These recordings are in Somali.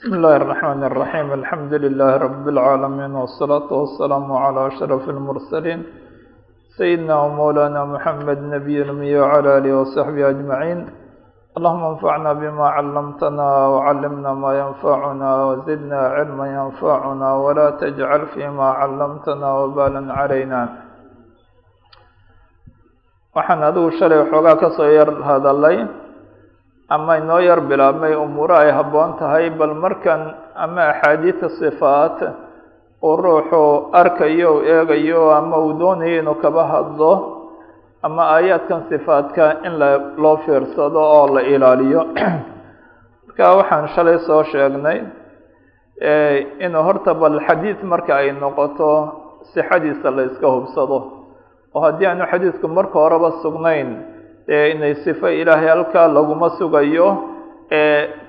بسم الله الرحمن الرحيم الحمد لله رب العالمين والصلاة والسلام على أشرف المرسلين سيدنا ومولانا محمد نبي الأمي وعلى آله وصحبه أجمعين اللهم انفعنا بما علمتنا وعلمنا ما ينفعنا وزدنا علما ينفعنا ولا تجعل فيما علمتنا وبالا علينا waxaan adigu shalay waxoogaa kasoo yar hadalay ama inoo yar bilaabmay umuuro ay habboon tahay bal markan ama axaadiida sifaat uu ruuxu arkayo u eegayo ama uu doonayo inuu kaba hadlo ama aayaadkan sifaadka in la loo fiirsado oo la ilaaliyo. Marka waxaan shalay soo sheegnay inuu horta bal xadiid marka ay noqoto sixadiisa la iska hubsado. Oo haddii aanu xadiidku marka horeba sugnayn inay sifo ilaahay halkaa laguma sugayo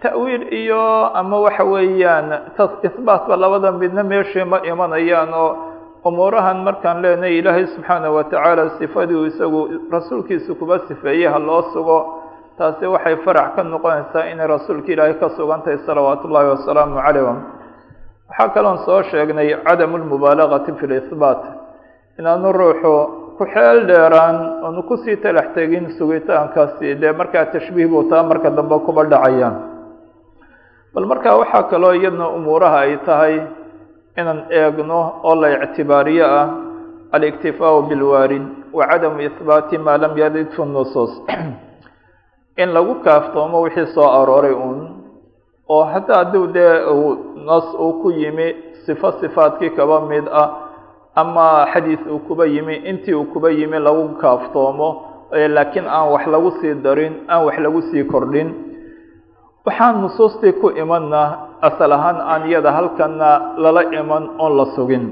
ta'wiil iyo ama waxa weeyaan isbaatba labada midna meeshii ma imanayaan oo umuurahan markaan leenahay ilaahay subxaanahu watacaala sifadii isagu rasuulkiisa kuba sifeeyey ha loo sugo. Taasi waxay farac ka noqonaysaa inay rasuulka ilaahay ka sugan tahay salawaatu ullaahi wasalaamu calayh waxaa kaloon soo sheegnay cadamu lmubaalagati fi lisbaat inaanu ruuxu ku xeel dheeraan oonu ku sii talax tegin sugitaankaasi dee markaa tashbiih buu taa marka dambe kuba dhacayaan. Bal markaa waxaa kaloo iyadna umuuraha ay tahay inaan eegno oo la ictibaariyo ah aliktifaau bilwaarid wa cadamu ihbaati maa lam yarid fi nusuus. In lagu kaaftoomo wixii soo arooray uun oo hataa hadduu dee nas uu ku yimi sifo sifaadkii kaba mid ah ama xadiis uu kuba yimi intii uu kuba yimi lagu kaaftoomo laakiin aan wax lagu sii darin aan wax lagu sii kordhin. Waxaan nusuustii ku imanna asal ahaan aan iyada halkana lala iman oon la sugin.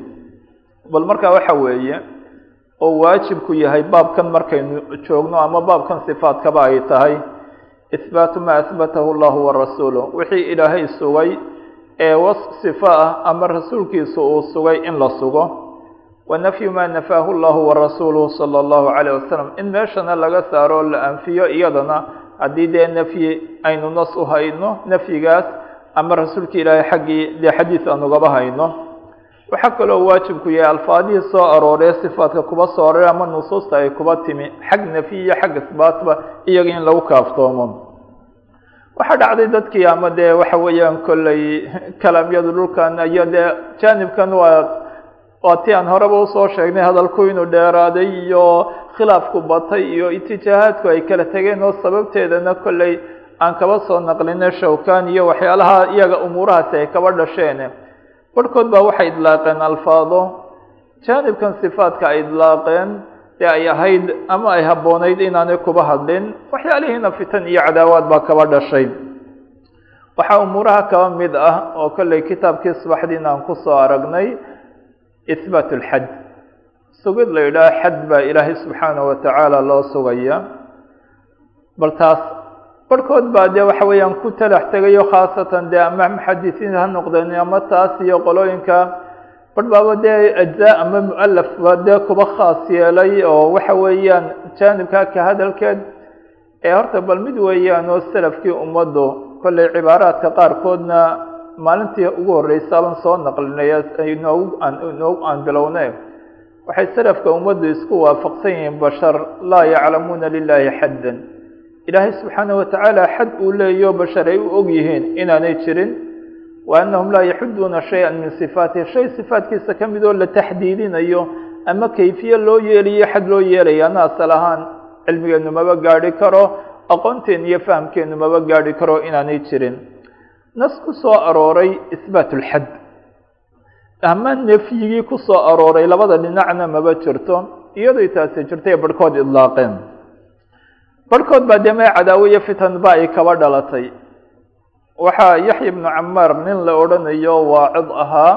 Bal markaa waxa weeye oo waajibku yahay baabkan markaynu joogno ama baabkan sifaadkaba ay tahay ihbaatu maa ahbatahu llahu warasuuluh wixii ilaahay sugay ee was sifo ah ama rasuulkiisa uu sugay in la sugo wanafyu maa nafaahu llahu warasuuluhu sala allahu calayh wasalam in meeshana laga saaro la anfiyo iyadana haddii dee nafyi aynu nas u hayno nafyigaas ama rasuulka ilaahay xaggii dee xadiis aan ugaba hayno waxaa kaloo waajibku yahay alfaadihii soo arooree sifaadka kuba soo aroore ama nusuusta ay kuba timi xag nafyi iyo xag isbaatba iyaga in lagu kaaftoomo. Waxaa dhacday dadkii ama dee waxa weeyaan kolley kalaamyadu dhulkan iyo dee jaanibkan waa waa ti aan horeba u soo sheegnay hadalku inuu dheeraaday iyo khilaafku batay iyo itijaahaadku ay kala tegeen oo sababteedana kolley aan kaba soo naqlinay shawkan iyo waxyaalaha iyaga umuurahaasi ay kaba dhasheen barhkood baa waxay idlaaqeen alfaado. Jaanibkan sifaadka ay idlaaqeen ee ay ahayd ama ay habboonayd inaanay kuba hadlin waxyaalihiina fitan iyo cadaawaad baa kaba dhashay. Waxaa umuuraha kaba mid ah oo kolley kitaabkii subaxdiina aan ku soo aragnay ihbaat lxad sugid la yidhaha xad baa ilaahay subxaanahu watacaala loo sugaya bal taas barhkood baa dee waxa weeyaan ku talax tegayo khaasatan dee ama muxadisiin ha noqdeen ama taas iyo qolooyinka barh baaba dee ajzaa ama mualaf ba dee kuba khaas yeelay oo waxa weeyaan jaanibka ka hadalkeed ee horta bal mid weeyaan oo salafkii ummaddu kolley cibaaraadka qaarkoodna maalintii ugu horreysaaban soo naqlinay inoogu inoogu aan bilowne waxay salafka ummaddu isku waafaqsan yihiin bashar laa yaclamuuna lilaahi xaddan. Ilaahay subxaanahu watacaala xad uu leeyaho bashar ay u og yihiin inaanay jirin. Wa annahum laa yaxuduuna shay-an min sifaatihi. Shay sifaatkiisa ka mid oo la taxdiidinayo ama kayfiye loo yeelayo xad loo yeelaya ana asal ahaan cilmigeenu maba gaadhi karo aqoonteenu iyo fahamkeenu maba gaadhi karo inaanay jirin nas ku soo arooray ihbaat lxad ama nefyigii ku soo arooray labada dhinacna maba jirto iyadoy taasi jirtay barhkood idlaaqeen. Barhkood baa dee mee cadaawo iyo fitan ba ay kaba dhalatay. Waxaa yaxya ibnu camaar nin la odhanayo waacid ahaa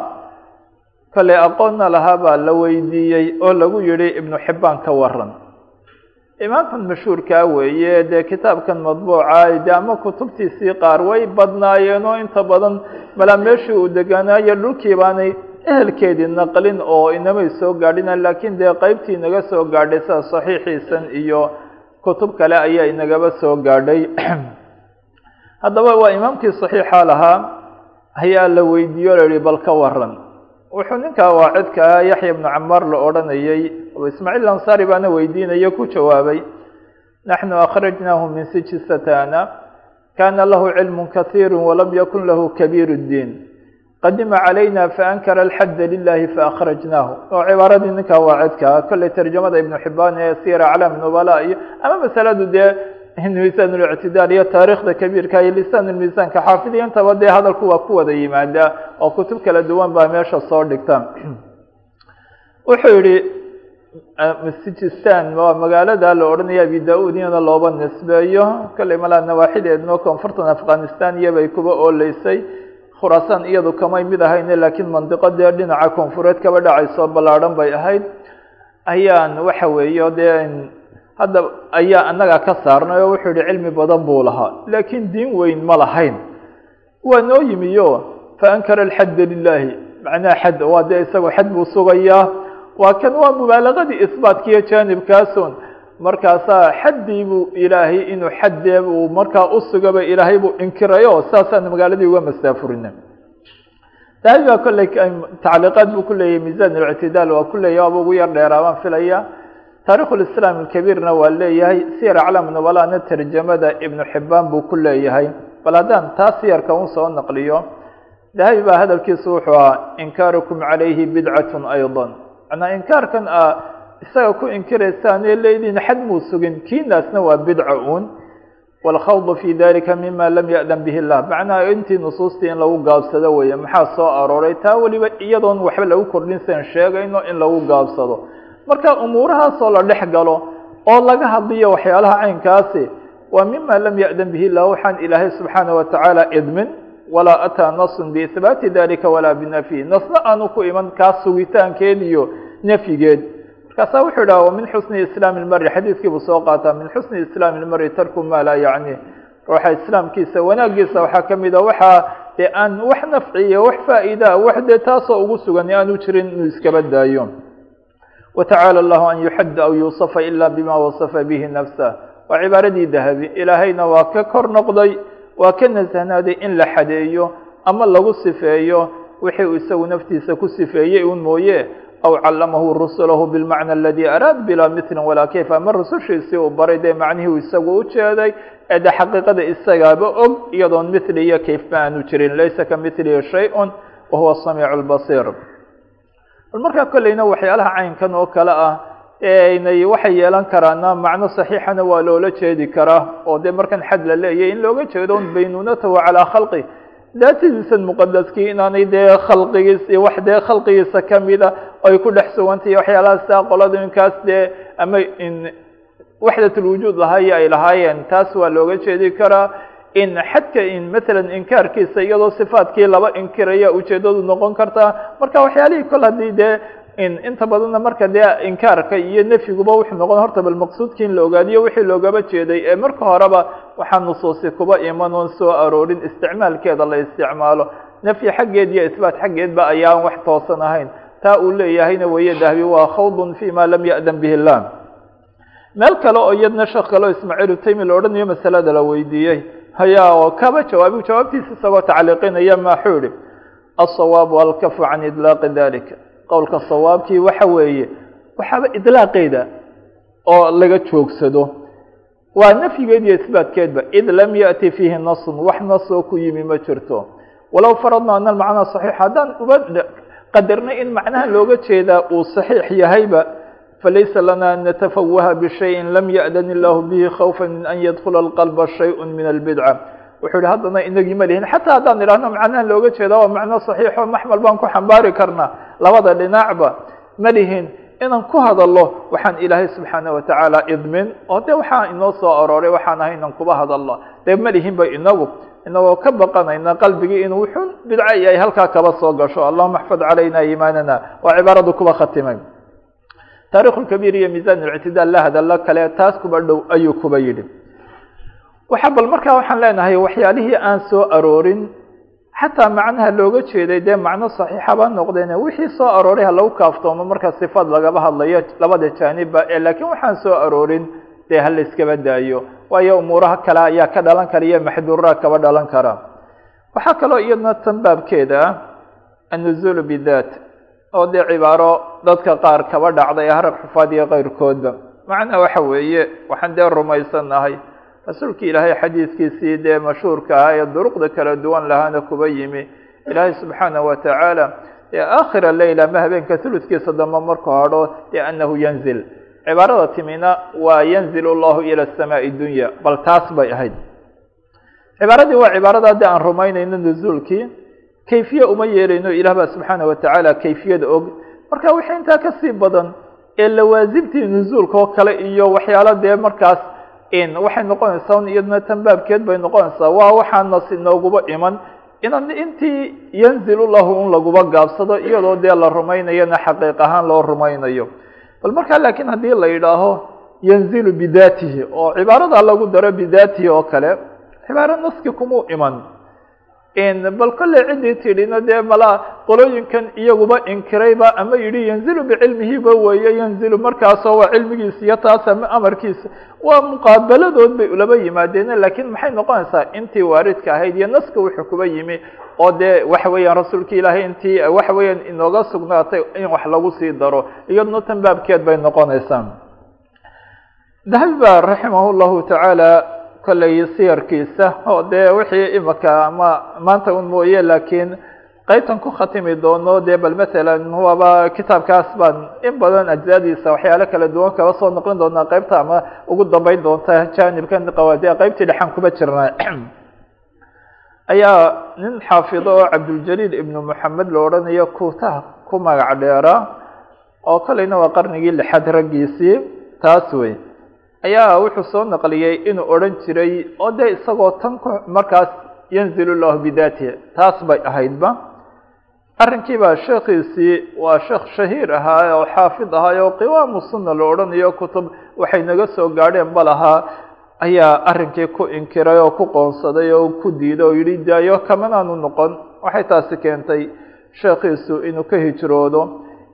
kale aqoonna lahaa baa la weydiiyey oo lagu yihi ibnu xibbaan ka waran imaamkan mashhuurkaa weeye dee kitaabkan madbuuca de ama kutubtiisii qaar way badnaayeen oo inta badan malaa meeshii uu deganaayo dhulkii baanay ehelkeedii naqlin oo inamay soo gaadhina laakiin dee qeybtii inaga soo gaadhay sida saxiixiisan iyo kutub kale ayaa inagaba soo gaadhay. Haddaba waa imaamkii صaxiixa lahaa ayaa la weydiiyo la yihi bal ka waran wuxuu ninkaa waacidkaa yaxya ibnu camaar la odhanayay oo ismaaciil ansari baana weydiinayo ku jawaabay naxnu akhrajnaahu min sijisatana kana lahu cilmu kahiiru walam yakun lahu kabiir اdiin qadima calayna faankara alxadda lilahi faakhrajnaahu oo cibaaradii ninkaa waacidkaa kolley tarjamada ibnu xibaan ee sira aclaam nubala iyo ama masaladu dee miisaan اlictidaal iyo taarikhda kabiirka iyo lisaan miisaanka xaafidiya intaba dee hadalku waa ku wada yimaada oo kutub kala duwan baa meesha soo dhigta. Wuxuu yihi sijistan waa magaalada la odhanaya abi da'ud iyana looba nisbeeyo kolley malaa nawaaxideedno koonfurtan afghanistan iyobay kuba ooleysay khuraasaan iyadu kamay mid ahayne laakiin mandiqo dee dhinaca koonfureed kaba dhacayso ballaadhan bay ahayd ayaan waxa weeyo dee hadda ayaa anaga ka saarnay oo wuxuu yihi cilmi badan buu lahaa laakiin diin weyn ma lahayn waa noo yimiyo faankara alxadda lilahi macnaha xad waa dee isagoo xad buu sugayaa waa kan waa mubaalaqadii isbaatkiiyo jaanibkaasun. Markaasaa xaddii buu ilaahay inuu xaddee uu markaa usugaba ilaahay buu inkirayo saasaan magaaladii uga masaafurina dahabi baa kolley tacliiqaad buu ku leeyahay miisan اlictidaal waa ku leeyahy aba ugu yar dheeraa baan filaya taarikhu lislaam alkabiirna waa leeyahay siyar aclaam nubalana tarjamada ibnu xibaan buu ku leeyahay. Bal haddaan taa siyarka un soo naqliyo dahabi baa hadalkiisu wuxuu ahaa inkaarukum calayhi bidcatun ayضa manaa inkaarkan a isaga ku inkiraysaan ee leediin xad muu sugin kiinaasna waa bidca un wاlkhawd fi dalika mima lam yaأdan bih اllah macnaha intii nusuustii in lagu gaabsado weeye maxaa soo arooray taa weliba iyadoon waxba lagu kordhin san sheegayno in lagu gaabsado marka umuurahaasoo la dhex galo oo laga hadliyo waxyaalaha caynkaasi waa mima lam yaأdan bih اllah waxaan ilaahay subxaanaه watacaala idmin walaa ataa nasun biihbaati dalika walaa binafyi nasna aanu ku iman kaa sugitaankeed iyo nafyigeed markaasaa wuxuu idhaha min xusni islaam ilmari. Xadiidkii buu soo qaataa min xusni islaam ilmari tarku maa laa yacni. Ruuxa islaamkiisa wanaagiisa waxaa ka mid a waxaa dee aan wax nafciyo wax faa'iidaa wax dee taasoo ugu sugan aanu jirin inuu iskaba daayo. Watacaala allahu an yuxadda aw yuusafa ila bima wasafa bihi nafsa. Waa cibaaradii dahabi. Ilaahayna waa ka kor noqday waa ka nasahnaaday in la xadeeyo ama lagu sifeeyo wixii uu isagu naftiisa ku sifeeyey un mooye aw callamahu rusulahu bilmacna aladi araad bilaa milin walaa kayf ama rusushiisii uu baray dee macnihii uu isagu u jeeday ee de xaqiiqada isagaaba og iyadoon mili iyo kayfma aanu jirin laysa ka milihi shay-un wa huwa samiicu lbasiir markaa kolleyna waxyaalaha caynkan oo kale ah nay waxay yeelan karaana macno saxiixana waa loola jeedi karaa oo dee markan xad la leeyahy in looga jeedo un calaa khalqi. Daatadiisan muqadaskii inaanay dee khalqigiis iyo wax dee khalqigiisa kamida ay ku dhex sugantahiy waxyaalahaasa qoladinkaas dee ama waxdatulwujuud lahayo ay lahaayeen taas waa looga jeedi karaa. In xadka in matalan inkaarkiisa iyadoo sifaadkii laba inkiraya ujeedadu noqon kartaa marka waxyaalihii kol haddii dee inta badanna marka dee inkaarka iyo nefyiguba wuxuu noqon horta bal maqsuudkii in la ogaadiyo wixii loogaba jeeday. Ee marka horeba waxaa nusuusi kuba iman oon soo aroorin isticmaalkeeda la isticmaalo. Nafyi xaggeed iyo isbaat xaggeedba ayaan wax toosan ahayn. Taa uu leeyahayna weeye dahbi waa khawdun fi ma lam ya'dan bihi illah meel kale oo iyadna sheekh kale oo ismaaciil utaymi la odhanayo masalada la weydiiyey. Hayaa oo kaba jawaabi jawaabtiisa isagoo tacliiqinaya maxuu ihi alsawaabu alkafu can idlaaqi dalika qowlka sawaabkii waxa weeye waxaaba idlaaqeeda oo laga joogsado waa nafyigeed iyo isbaatkeedba id lam yaأti fiihi nasun wax nasoo ku yimi ma jirto walow faradna ana macnaa صaxiix haddaan uba qadarnay in macnaha looga jeedaa uu صaxiix yahayba falaysa lana an natafawaha bشhayءi lam yaأdan illahu bihi khawfa min an yadkula اlqalba shayء min اlbidca wuxuu yidhi haddana inagii ma lihin. Xataa haddaan idhaahno macnahan looga jeeda waa macno saxiixo maxmal baan ku xambaari karnaa. Labada dhinacba ma lihin inaan ku hadallo waxaan ilaahay subxaana watacaala idmin. Oo de waxaa inoo soo arooray waxaan ahay inaan kuba hadallo. Dee ma lihin ba inagu inagoo ka baqanayna qalbigii inuu xun bidco yahay halkaa kaba soo gasho. Allahuma axfad calayna iimaanana waa cibaaradu kuba khatimay. Taarikhulkabiir iyo miisaan ictidaal la hadallo kale taas kuba dhow ayuu kuba yidhi waxa bal markaa waxaan leenahay waxyaalihii aan soo aroorin xataa macnaha looga jeeday dee macno saxiixaba noqdeen wixii soo arooray ha lagu kaaftoomo marka sifaad lagaba hadlayo labada jaanibba ee laakiin waxaan soo aroorin dee ha la daayo. Waayo umuuraha kale ayaa ka dhalan kara iyo maxduuraha kaba dhalan kara. Waxaa kaloo iyadna tan baabkeeda annuzuulu bidaat oo dee cibaaro dadka qaar kaba dhacday harag xufaad iyo keyrkoodba macnaa waxa weeye waxaan dee rumaysannahay rasuulki ilaahay xadiidkiisii dee mashhuurka ahaa ee duruqda kala duwan lahaana kuba yimi. Ilaahay subxaanahu watacaala ee aakhira leyl ama habeenka huludkiisa dambe markuu hadho ee anahu yanzil. Cibaarada timina waa yanzil allahu ila asamaai dunya bal taas bay ahayd. Cibaaradii waa cibaarada de aan rumaynayno nuzuulkii kayfiye uma yeelayno ilah baa subxaana watacaala kayfiyada og. Marka wixii intaa ka sii badan ee lawaasimtii nuzuulka oo kale iyo waxyaalo dee markaas waxay noqonaysaa un iyadna tan baabkeed bay noqonaysaa. Waa waxaa nas inooguba iman. Inan intii yanzilu lahu un laguba gaabsado iyadoo dee la rumaynayona xaqiiq ahaan loo rumaynayo. Bal markaa laakiin haddii la yidhaaho yanzilu bidaatihi oo cibaarada lagu daro bidaatihi oo kale cibaaro naski kumuu iman bal kolley ciddii tidhina dee malaa qolooyinkan iyaguba inkirayba ama yidhi yanzilu bicilmihiba weeye yanzilu markaasoo waa cilmigiisa iyo taas ama amarkiisa waa muqaabaladood bay ulaba yimaadeen lakiin maxay noqonaysaa intii waaridka ahayd iyo naska wuxuu kuba yimi oo dee waxa weeyaan rasuulka ilaahay intii waxa weeyaan inooga sugnaatay in wax lagu sii daro iyadna tan baabkeed bay noqonaysaa dahabi ba raximah llahu tacaala kolley siyarkiisa. Oo dee wixii imika ama maanta un mooye laakiin qaybtan ku khatimi doono dee bal matalan waaba kitaabkaas baan in badan ajzaadiisa waxyaalo kala duwan kala soo noqon doonaa qaybta ama ugu dambeyn doonta janibkan qawaadi qaybtii dhexan kuma jirnaa ayaa nin xaafido oo cabduljaliil ibnu moxamed la odhanayo kuutaha ku magac dheera oo kolleyna waa qarnigii lixaad raggiisii taas wey ayaa wuxuu soo naqliyey inuu odhan jiray oo dee isagoo tan ku markaas yanzilu llahu bidaatihi. Taas bay ahaydba. Arrinkii baa sheekhiisii waa sheekh shahiir ahaa oo xaafid ahaa oo qiwaamu sunna la odhanayo kutub waxay naga soo gaadheen ba lahaa ayaa arrinkii ku inkiray oo ku qoonsaday oo ku diiday oo yidhi daayo kamanaanu noqon. Waxay taasi keentay sheekhiisu inuu ka hijroodo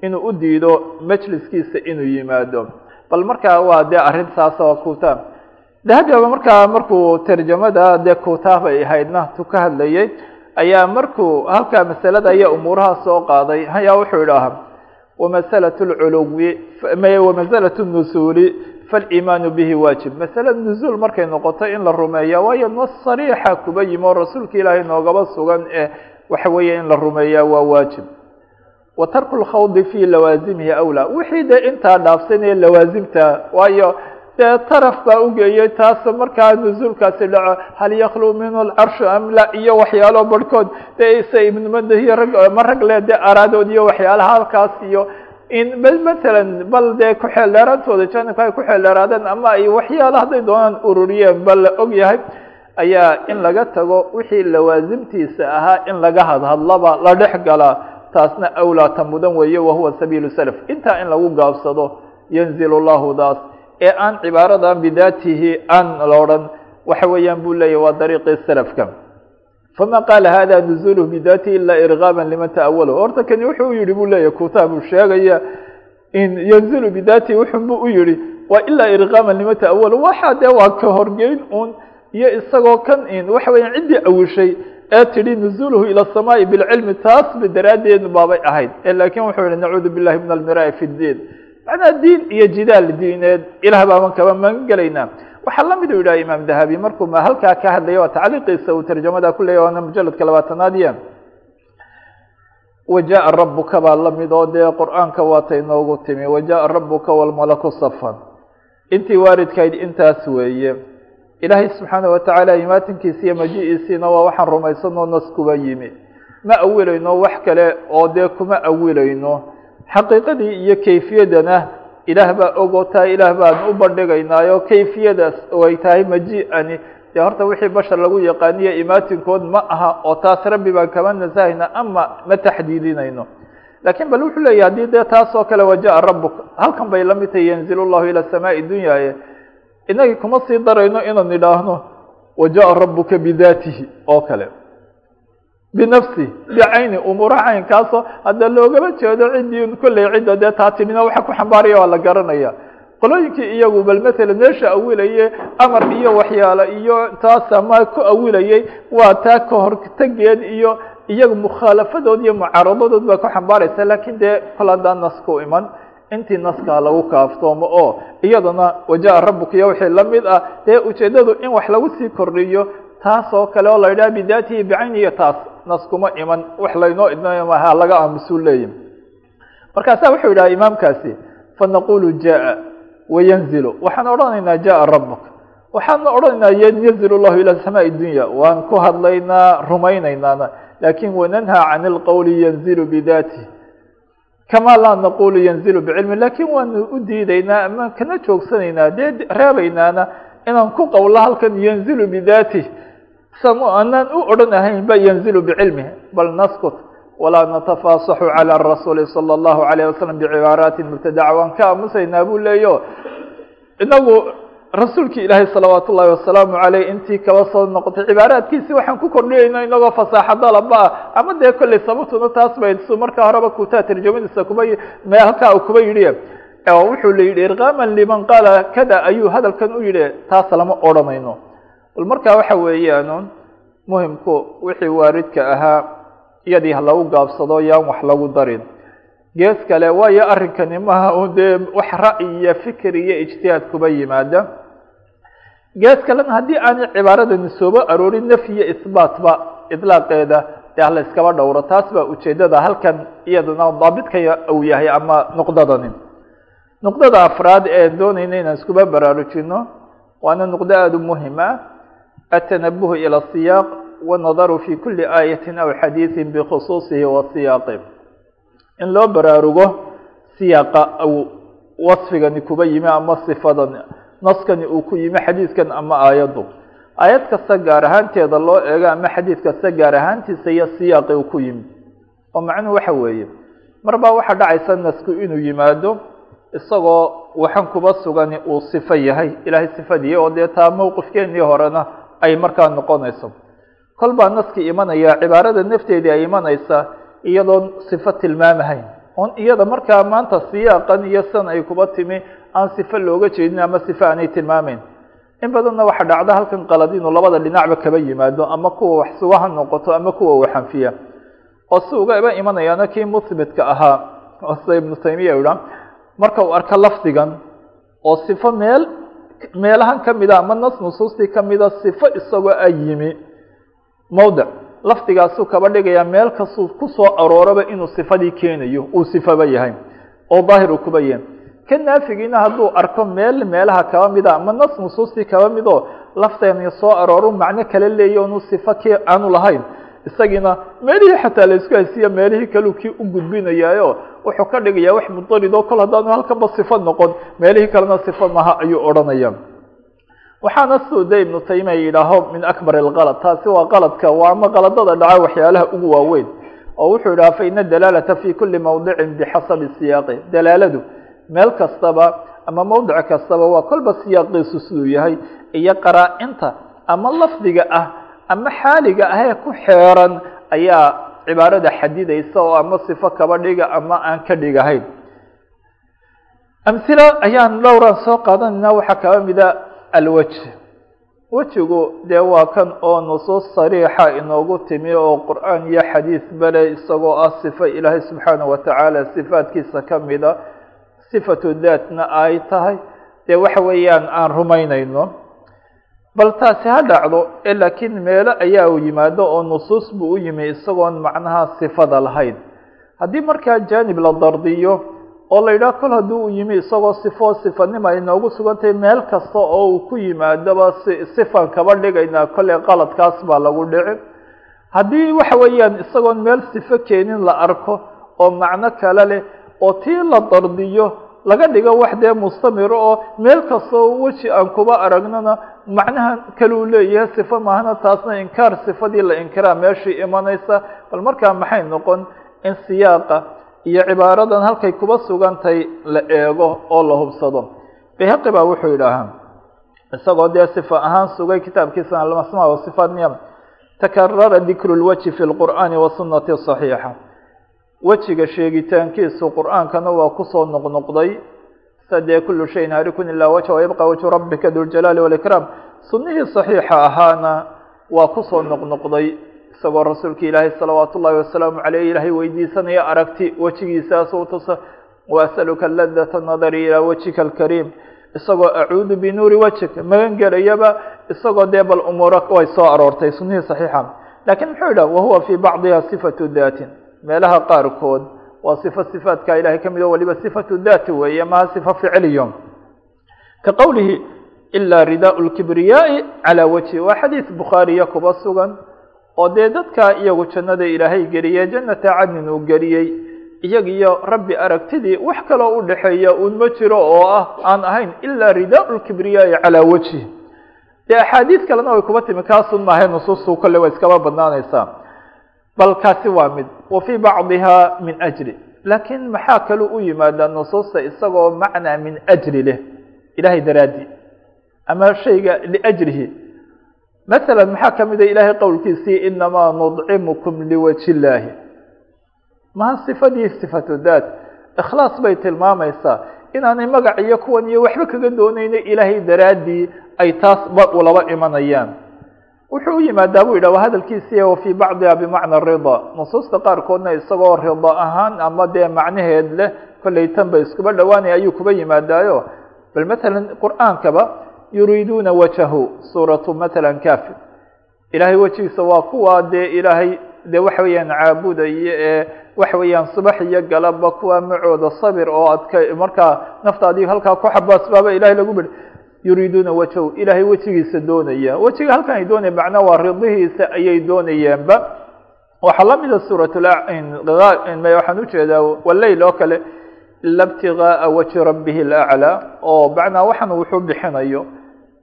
inuu u diido majliskiisa inuu yimaado bal markaa waa dee arrintaas oo kuta dahabiaba markaa markuu tarjamada dee kuta bay ahaydna tu ka hadlayay ayaa markuu halkaa masalada ayaa umuuraha soo qaaday ayaa wuxuu idhaaha wamasalat lculuwi wamasalat nusuuli faaliimaanu bihi waajib. Masalada nuzuul markay noqoto in la rumeeya waayo nas sariixa kuba yimi oo rasuulka ilaahay noogaba sugan ee waxa weeye in la rumeeyaa waa waajib wa tarku lkhawdi fi lawaasimihi awlaa. Wixii dee intaa dhaafsanaya lawaasimta waayo dee taraf baa ugeeyey taas markaa nuzuulkaasi dhaco hal yaklu minhu lcarshu am la iyo waxyaalo barhkood. Dee isa ibnumadahiyo rag ma rag le dee araadood iyo waxyaalaha halkaas iyo in bal matalan bal dee ku-xeel dheeraantooda janibka ay ku-xeel dheeraadeen ama ay waxyaalo hadday doonaan ururiyeen bal la og yahay ayaa in laga tago wixii lawaasimtiisa ahaa in laga hadhadlaba la dhex galaa taasna awlaata mudan weeye wahuwa sabiilu salaf. Intaa in lagu gaabsado yanzilu llahu daas ee aan cibaaradan bidaatihi aan la odhan waxa weeyaan buu leeyahy waa dariiqii salafka. Fama qaala hada nuzuluhu bidaatihi ila irgaama liman ta'awalo horta kani wuxuu u yihi buu leeyahy kutaabuu sheegaya in yanzilu bidaatihi wuxun buu u yihi waa ilaa irgaama liman ta'awalo waxa dee waa ka horgeyn un iyo isagoo kan in waxa weeyaan ciddii awishay ee tidhi nuzuluhu ila الsamaai bilcilmi taasba daraaddeed baabay ahayd lakin wuxuu yihi nacuudu billahi min almiraai fi اdiin macnaa diin iyo jidaal diineed ilah baaban kaba magan gelaynaa waxaa lamid u yidhaha imaam dahabi markuu ma halkaa ka hadlaya waa tacliiqiisa uu tarjamada ku leeyahy waana mujaladka labaatanaadiya wajaءa rabuka baa lamid oo dee qur'aanka waatay noogu timi wajaءa rabuka wاlmalaku safan intii waaridkayd intaas weeye ilaahay subxaana watacaala imaatinkiisi iyo maji-iisiina waa waxaan rumaysanoo nas kuba yimi. Ma awilayno wax kale oo dee kuma awilayno xaqiiqadii iyo kayfiyadana ilaah baa ogoo taa ilaah baan u bandhigaynaayo. Kayfiyadaas oo ay tahay maji-ani dee horta wixii bashar lagu yaqaaniyo imaatinkood ma aha oo taas rabbi baan kama nasahayna ama ma taxdiidinayno. Laakiin bal wuxuu leeyahy haddii dee taas oo kale waja-a rabbuka halkan bay la mid tahay yanzilullahu ilaa samaaءi dunya inagii kuma sii darayno inaan idhaahno wajaءa rabuka bidaatihi oo kale. Binafsi bicayni umuura caynkaasoo hadda loogama jeedo ciddii kolley cidda dee taa tidhina waxa ku xambaaraya waa la garanaya. Qolooyinkii iyagu bal matala meesha awilaye amar iyo waxyaalo iyo taas ama ku awilayey waa taa ka hortageed iyo iyaga mukhaalafadood iyo mucaaradadood baa ku xambaaraysa laakiin dee kol haddaan naska u iman intii naskaa lagu kaaftooma oo iyadana wajaa rabuka iyo wixii la mid ah dee ujeedadu in wax lagu sii kordhiyo taas oo kale oo la yidhaha bidaatihi bicayniyo taas nas kuma iman wax laynoo idmaayo maaha laga aamusuu leeyi markaasaa wuxuu yidhaha imaamkaasi fanaqulu jaa wayanzilu waxaan odhanaynaa jaa rabuk waxaan odhanaynaa yanzil llahu ilaa samaai dunya. Waan ku hadlaynaa rumaynaynaana laakiin wananhaa can ilqowli yanzilu bidaatihi kama laa naqulu yanzilu bicilmi lakin waanu u diidaynaa ama kana joogsanaynaa dee reebaynaana inaan ku qowlo halkan yanzilu bidatih sam anaan u odhan ahayn ba yanzilu bicilmih bal naskut walaa natafaasaxu calى rasuuli salى اllahu alayh wasalam bicibaaraati mubtadaca waan ka aamusaynaa buu leeyo inagu rasuulki ilaahay salawaat ullahi wasalaamu aleyh intii kaba soo noqotay cibaaraadkiisi waxaan ku kordhiyayna inagoo fasaaxadalaba ah. Ama dee kolley sababtuna taas bay su markaa horeba kutaa tarjamadiisa kuba halkaa kuba yidhi. Wuxuu la yidhi irqaaman liman qaala kada ayuu hadalkan u yidhi taas lama odhanayno. Bal markaa waxa weeyaan muhimku wixii waaridka ahaa iyadii ha lagu gaabsado yaan wax lagu darin. Gees kale waayo arrinkani maha un dee wax ra'yi iyo fikir iyo ijtihaad kuba yimaada gees kalena haddii aanay cibaaradani sooba aroorin nafyi iyo isbaatba idlaaqeeda dee hala iskaba dhowro taas baa ujeedada halkan iyadana daabidka uu yahay ama nuqdadani nuqdada afraad ee doonayna inaan iskuba baraarujino waana nuqdo aada u muhiim ah. Atanabuhu ilى siyaaq wanadaru fi kuli aayati aw xadiiثi bikhusuusihi wa siyaaqi in loo baraarugo siyaaqa wasfigani kuba yimi ama sifadan naskani uu ku yimi xadiidkan ama aayaddu. Aayad kasta gaar ahaanteeda loo eego ama xadiid kasta gaar ahaantiisa iyo siyaaqi uu ku yimi. Oo macnuhu waxa weeye. Mar baa waxaa dhacaysa nasku inuu yimaado isagoo waxan kuba sugani uu sifo yahay. Ilaahay sifadii oo dee taa mowqifkeenii horena ay markaa noqonayso. Kol baa naskii imanaya cibaarada nafteedii ay imanaysa iyadoon sifo tilmaamahayn. On iyada markaa maanta siyaaqan iyo san ay kuba timi aan sifo looga jeedin ama sifo aanay tilmaamayn in badanna waxaa dhacda halkan qalad inuu labada dhinacba kaba yimaado ama kuwa wax suga ha noqoto ama kuwa waxanfiya oo si ugaba imanayaana kii muhbitka ahaa oo sida ibnu taymiya idha marka uu arko lafdigan oo sifo meel meelahan kamida ama nas nusuustii kamida sifo isagoo a yimi mawdic lafdigaasuu kaba dhigayaa meel kastuu ku soo arooraba inuu sifadii keenayo uu sifaba yahay oo daahir uu kuba yahay ka naafigiina hadduu arko meel meelaha kaba mida ama nas nusuustii kaba midoo lafteeni soo arooru macno kala leeya onu sifo k aanu lahayn. Isagiina meelihii xataa la isku haysiya meelihii kaleu kii u gudbinayaayo wuxuu ka dhigayaa wax mudaridoo kol haddaanu halkanba sifo noqon meelihii kalena sifo maha ayuu odhanaya waxaana suuda ibnu taymiya yidhaaho min akbar alkalad taasi waa qaladka waa ama qaladada dhaca waxyaalaha ugu waaweyn. Oo wuxuu yidhaha faina dalaalata fi kuli mawdicin bixasabi siyaaqi dalaaladu meel kastaba ama mawdic kastaba waa kolba siyaaqiisu siduu yahay iyo qaraa-inta ama lafdiga ah ama xaaliga ahee ku xeeran ayaa cibaarada xadidaysa oo ama sifo kaba dhiga ama aan ka dhigahayn amhila ayaan dhowran soo qaadanayna waxaa kaba mida alwaj wejigu dee waa kan oo nusuus sariixa inoogu timi oo qur'aan iyo xadiis bale isagoo ah sifo ilaahay subxaanaه watacaala sifaatkiisa kamida sifatu daatna ay tahay. Dee waxa weeyaan aan rumaynayno. Bal taasi ha dhacdo laakiin meelo ayaa u yimaado oo nusuus buu u yimi isagoon macnaha sifada lahayn. Haddii markaa jaanib la dardiyo oo la yidhaha kol haddii uu yimi isagoo sifo sifanima ay noogu sugantahay meel kasta oo uu ku yimaadoba sifan kaba dhigaynaa kolley qaladkaas baa lagu dhici. Haddii waxa weeyaan isagoon meel sifo keenin la arko oo macno kale leh oo tii la dardiyo laga dhigo wax dee mustamiro oo meel kastoo weji aan kuba aragnona macnaha kaleu leeyahay sifo maahana taasna inkaar sifadii la inkiraa meeshii imanaysa. Bal markaa maxay noqon? In siyaaqa iyo cibaaradan halkay kuba sugantay la eego oo la hubsado. Bayhaqi baa wuxuu yidhaahaa isagoo dee sifa ahaan sugay kitaabkiisa almasma wa sifaat niyam takarara dikru lwajhi fi lqur'aani wasunati صaxiixa wejiga sheegitaankiisu qur'aankana waa ku soo noqnoqday. Sadee kulu shayin haarikun ilaa wajha wayabqa wajhu rabbika duljalaali walikraam sunnihii saxiixa ahaana waa ku soo noqnoqday. Isagoo rasuulka ilaahay salawaat ullahi wasalaamu caleyh ilaahay weydiisanaya aragti wejigiisaasuu tusa waasaluka ladata nadari ilaa wajhika alkariim. Isagoo acuudu binuuri wajhika. Magan gelayaba isagoo dee bal umuuro way soo aroortay sunnihii saxiixa. Lakiin muxuu yidhah wahuwa fii bacdiha sifatu daatin meelaha qaarkood waa sifo sifaadka ilahay ka mid o waliba sifatu daati weeye maha sifo ficiliyo ka qowlihi ilaa ridaau lkibriyaai calaa wajhi. Waa xadiis bukhaariya kuba sugan oo dee dadka iyagu jannada ilaahay geliyey jannata cadnin uu geliyey iyaga iyo rabbi aragtidii wax kaloo u dhexeeya uun ma jiro oo ah aan ahayn ilaa ridaau lkibriyaai calaa wajhi. Dee axaadiis kalena way kuba timi kaasun maahay nusuustu kolle way iskaba badnaanaysaa bal kaasi waa mid wa fii bacdiha min ajri. Laakiin maxaa kaluu u yimaadaa nusuusta isagoo macnaa min ajri leh? Ilahay daraaddi. Ama shayga liajrihi. Maala maxaa kamida ilahay qowlkiisii inamaa nudcimukum liwajhi illaahi maha sifadii sifatu daat ikhlaas bay tilmaamaysaa. Inaanay magac iyo kuwan iyo waxba kaga doonayna ilaahay daraaddii ay taas ba ulaba imanayaan wuxuu u yimaadaa buu yidhah waa hadalkiisii wa fii bacdiha bimacna rida nusuusta qaarkoodna isagoo rida ahaan ama dee macnaheed leh kollay tan ba iskuba dhowaanaya ayuu kuba yimaadaayo. Bal matalan qur'aankaba yuriiduuna wajahu suuratu matalan kafir ilaahay wejigiisa waa kuwa dee ilaahay dee waxa weeyaan caabudaya ee waxa weeyaan subax iyo galaba kuwa macooda sabir oo adka markaa naftaadii halkaa ku xabaasbaaba ilahay lagu beri yuriiduuna wajhu. Ilaahay wejigiisa doonaya. Wejiga halkan ay doonaya macnaa waa ridihiisa ayay doonayaanba. Waxaa lamida suurat waxaan u jeedaa waleyl oo kale. Ila btigaaa wajhi rabbihi laclaa oo macnaa waxan wuxuu bixinayo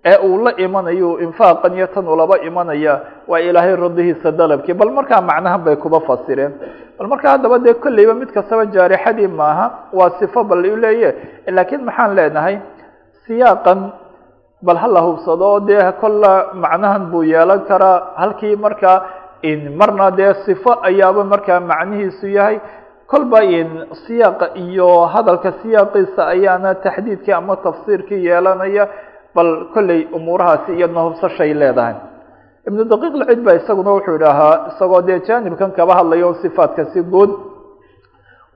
ee uu la imanayo infaaqan iyo tan ulaba imanaya waa ilaahay ridihiisa dalabkii. Bal markaa macnahan bay kuba fasireen. Bal markaa haddaba dee kolleyba mid kastaba jaarixadii maaha waa sifo bal leeye laakiin maxaan leenahay siyaaqan bal hala hubsado dee kolla macnahan buu yeelan karaa. Halkii markaa marna dee sifo ayaaba markaa macnihiisu yahay. Kolba siyaaqa iyo hadalka siyaaqiisa ayaana taxdiidkii ama tafsiirkii yeelanaya bal kolley umuurahaasi iyadna hubsashay leedahay. Ibnu daqiiq lcid ba isaguna wuxuu idhaahaa isagoo dee jaanibkan kaba hadlayo sifaadka si guud.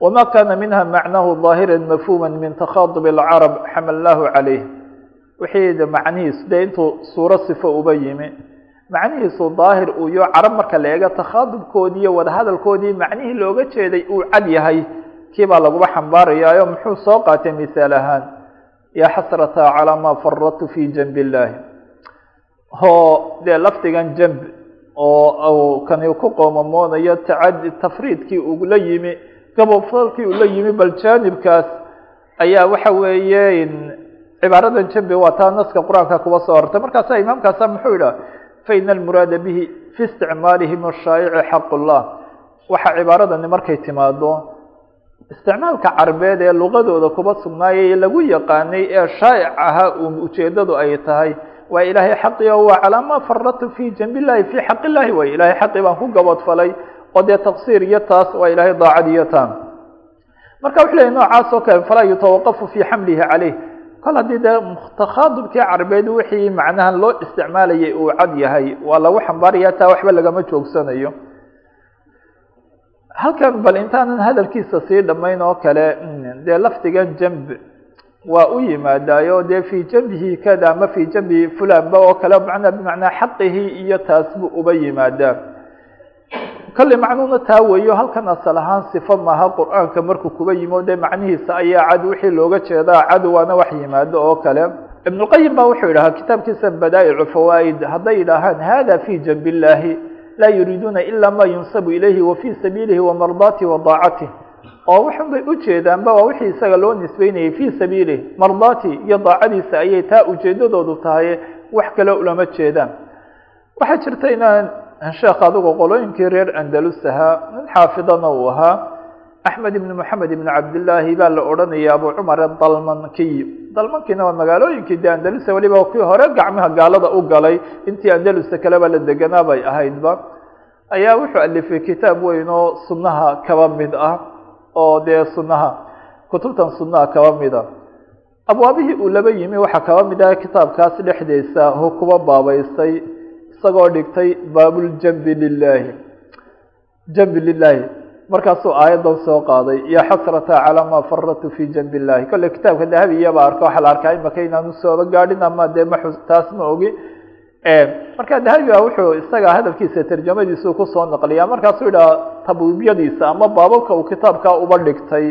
Wma kana minha macnahu ظaahira mafhuma min takhaadub اlcarab xamalnaahu calayh wixii macnihiisu dee intuu suuro sifo uba yimi. Macnihiisu daahir uu yo carab marka la eego takhaadubkoodii wadahadalkoodii macnihii looga jeeday uu cad yahay. Kii baa laguba xambaarayaayo muxuu soo qaatay misaal ahaan. Ya xasrata calaa ma faradtu fi janb illahi o dee lafdigan janb oo kani ku qoomamoonayo tacadi tafriidkii ugula yimi gabofalkii ula yimi bal jaanibkaas ayaa waxa weeye cibaaradan jambi waa taa naska qur'aanka kuba soo hortay markaasa imaamkaasa muxuu yidhah faina almuraada bihi fi isticmaalihim ashaayici xaq llah waxa cibaaradani markay timaado isticmaalka carbeed ee luqadooda kuba sugnaayay lagu yaqaanay ee shaa'ic ahaa ujeedadu ay tahay waa ilaahay xaqi o waa calaa ma faradtu fi janb illahi fi xaq illahi way. Ilahay xaqi baan ku gabadfalay oo dee taqsiir iyo taas waa ilaahay daacad iyo taan. Marka wuxu lehay noocaas oo kale falaa yutawaqafu fi xamlihi caleyh kol haddii dee takhaadubkii carbeed wixii macnahan loo isticmaalayay uu cad yahay waa lagu xambaaraya taa waxba lagama joogsanayo. Halkan bal intaanan hadalkiisa sii dhamayn oo kale dee lafdigan jamb waa u yimaadaayo dee fii jambihi kada ama fii jambi fulanba oo kale manaa bimacnaa xaqihi iyo taas buu uba yimaadaa kolley macnuuna taa weeyo halkan asal ahaan sifo maaha qur'aanka markuu kuba yimo dee macnihiisa ayaa cad wixii looga jeedaa cad waana wax yimaado oo kale. Ibnulqayim ba wuxuu yidhahaa kitaabkiisa badaa'icu fawaa'id hadday yidhaahaan hada fi janb illahi laa yuriiduuna ila ma yunsabu ilayhi wa fii sabiilihi wa mardaatihi wa daacatih oo waxun bay ujeedaanba waa wixii isaga loo nisbeynayay fii sabiilih mardaati iyo daacadiisa ayay taa ujeedadoodu tahay. Wax kale ulama jeedaan. Waxaa jirta inaan sheekh adigu qolooyinkii reer andalus ahaa nin xaafidana uu ahaa. Axmed ibn moxamed ibn cabdillaahi baa la odhanaya abu cumar dalmankiy dalmankiina waa magaalooyinkii de andalusa weliba kii hore gacmaha gaalada u galay. Intii andalusa kaleba la deganaa bay ahaydba. Ayaa wuxuu alifay kitaab weyn oo sunnaha kaba mid ah oo dee sunnaha kutubtan sunnaha kaba mida abwaabihii uu laba yimi waxaa kaba mid ah kitaabkaas dhexdiisa hu kuba baabaystay isagoo dhigtay baabuljambi lilaahi jambi lilaahi markaasuu aayaddan soo qaaday ya xasrata calaa maa faradtu fi janbi illahi kolle kitaabka dahabi iyaba arka waxaa la arkaa imaka inaanu sooba gaadhin ama dee ma taas ma ogi. Marka dahabi a wuxuu isaga hadalkiisa tarjamadiisu ku soo naqliya markaasuu yidhaha tabuubyadiisa ama baababka uu kitaabka uba dhigtay.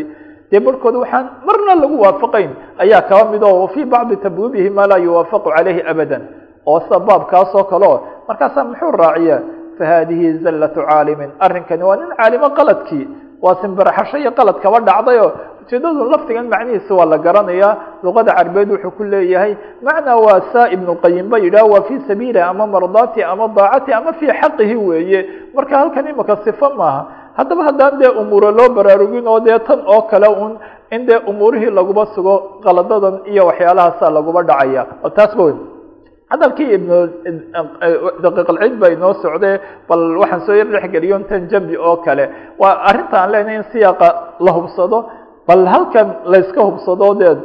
Dee barhkood waxaan marna lagu waafaqayn. Ayaa kaba mid oo fii bacdi tabwibihi maa laa yuwaafaqu caleyhi abadan. Oo sida baabkaasoo kaleo markaasaa muxuu raaciya fahadihi zallatu caalimin. Arrinkani waa nin caalimo qaladkii waa simbiraxasho iyo qalad kaba dhacdayo. Ujeedadu lafdigan macnihiisa waa la garanayaa luqada carbeed wuxuu ku leeyahay macnaa waa saa ibnu qayim ba yidhah waa fii sabiili ama mardaati ama daacati ama fii xaqihi weeye. Marka halkan imaka sifo maaha haddaba haddaan dee umuuro loo baraarugin oo dee tan oo kale un in dee umuurihii laguba sugo qaladadan iyo waxyaalahaasa laguba dhacaya. Oo taas ba weyn hadalkii daqiiqalciid ba inoo socde bal waxaan soo yar dhexgeliyo tan jambi oo kale. Waa arrinta aan leenahay in siyaaqa la hubsado bal halkan layska hubsado deed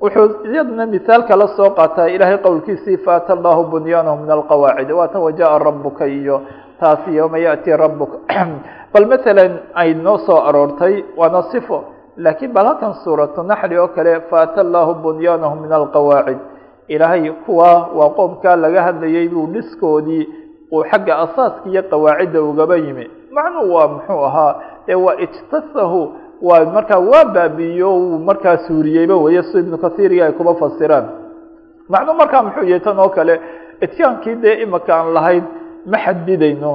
wuxuu iyadna mihaal kala soo qaataa ilaahay qowlkiisii faata allahu bunyaanahu min alqawaacid waatan wajaءa rabuka iyo taasi yowma yaأti rabuka bal masalan ay noo soo aroortay waana sifo. Laakiin bal halkan suuratu naxli oo kale faata allahu bunyaanahu min alqawaacid ilaahay kuwa waa qoomkaa laga hadlayay buu dhiskoodii uu xagga asaaska iyo qawaacidda ugaba yimi. Macnuu waa muxuu ahaa ee waa ijtasahu waa markaa waa baabi'iyo uu markaa suuriyeyba weeye si ibnu kahiiriga ay kuba fasiraan. Macnuu markaa muxuu yahay tan oo kale itkaankii dee imaka aan lahayn ma xadidayno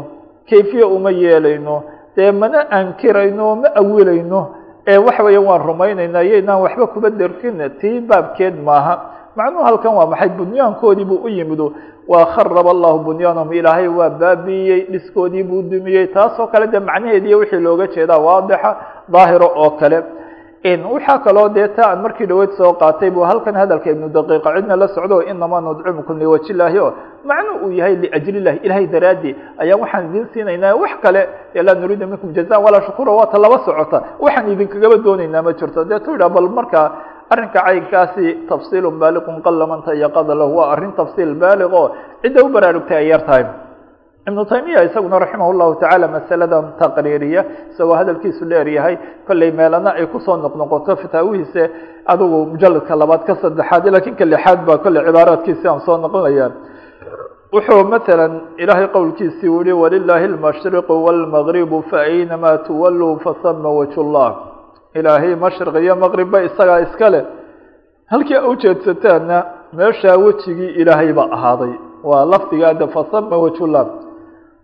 kayfiya uma yeelayno dee mana ankirayno ma awilayno ee waxa weeya waan rumaynayna iyaynaan waxba kuba derkin tii baabkeed maaha macnuhu halkan waa maxay? Bunyaankoodii buu u yimido waa kharaba allahu bunyaanahum. Ilaahay waa baabiiyey dhiskoodii buu dumiyey. Taasoo kale dee macnaheediiyo wixii looga jeedaa waadixa daahiro oo kale. Waxaa kaloo dee ta aan markii dhaweyd soo qaatay buu halkan hadalka ibnu daqiiqa cidna la socdo inamaa nudcimukum liwaji illaahi o macnu uu yahay liajli illahi ilahay daraadii. Ayaa waxaan idin siinaynaa wax kale. Laa nuriida minkum jazaan walaa shukura waata laba socota. Waxaan idinkagaba doonaynaa ma jirto. Dee tu bal markaa arrinka caynkaasi tafsiilu baaliqun qala man tayaqada lahu waa arrin tafsiil baaliq oo cidda u baraarugtay ay yar tahay. Ibnu taymiya isaguna raximah llahu tacaala masaladan taqriiriya isagoo hadalkiisu dheer yahay kollay meelana ay ku soo noqnoqoto fataawihiise adigu mujaladka labaad ka saddexaad laakiin ka lixaad baa kolley cibaaraadkiisi aan soo noqonaya wuxuu masalan ilaahay qowlkiisii yihi walilaahi almashriqu wاlmagribu faaynamaa tuwaluu fasama wajh llah ilaahay mashriq iyo maqribba isagaa iska leh. Halkii a ujeedsataanna meeshaa wejigii ilaahay baa ahaaday. Waa lafdigaa de fasama wajhullah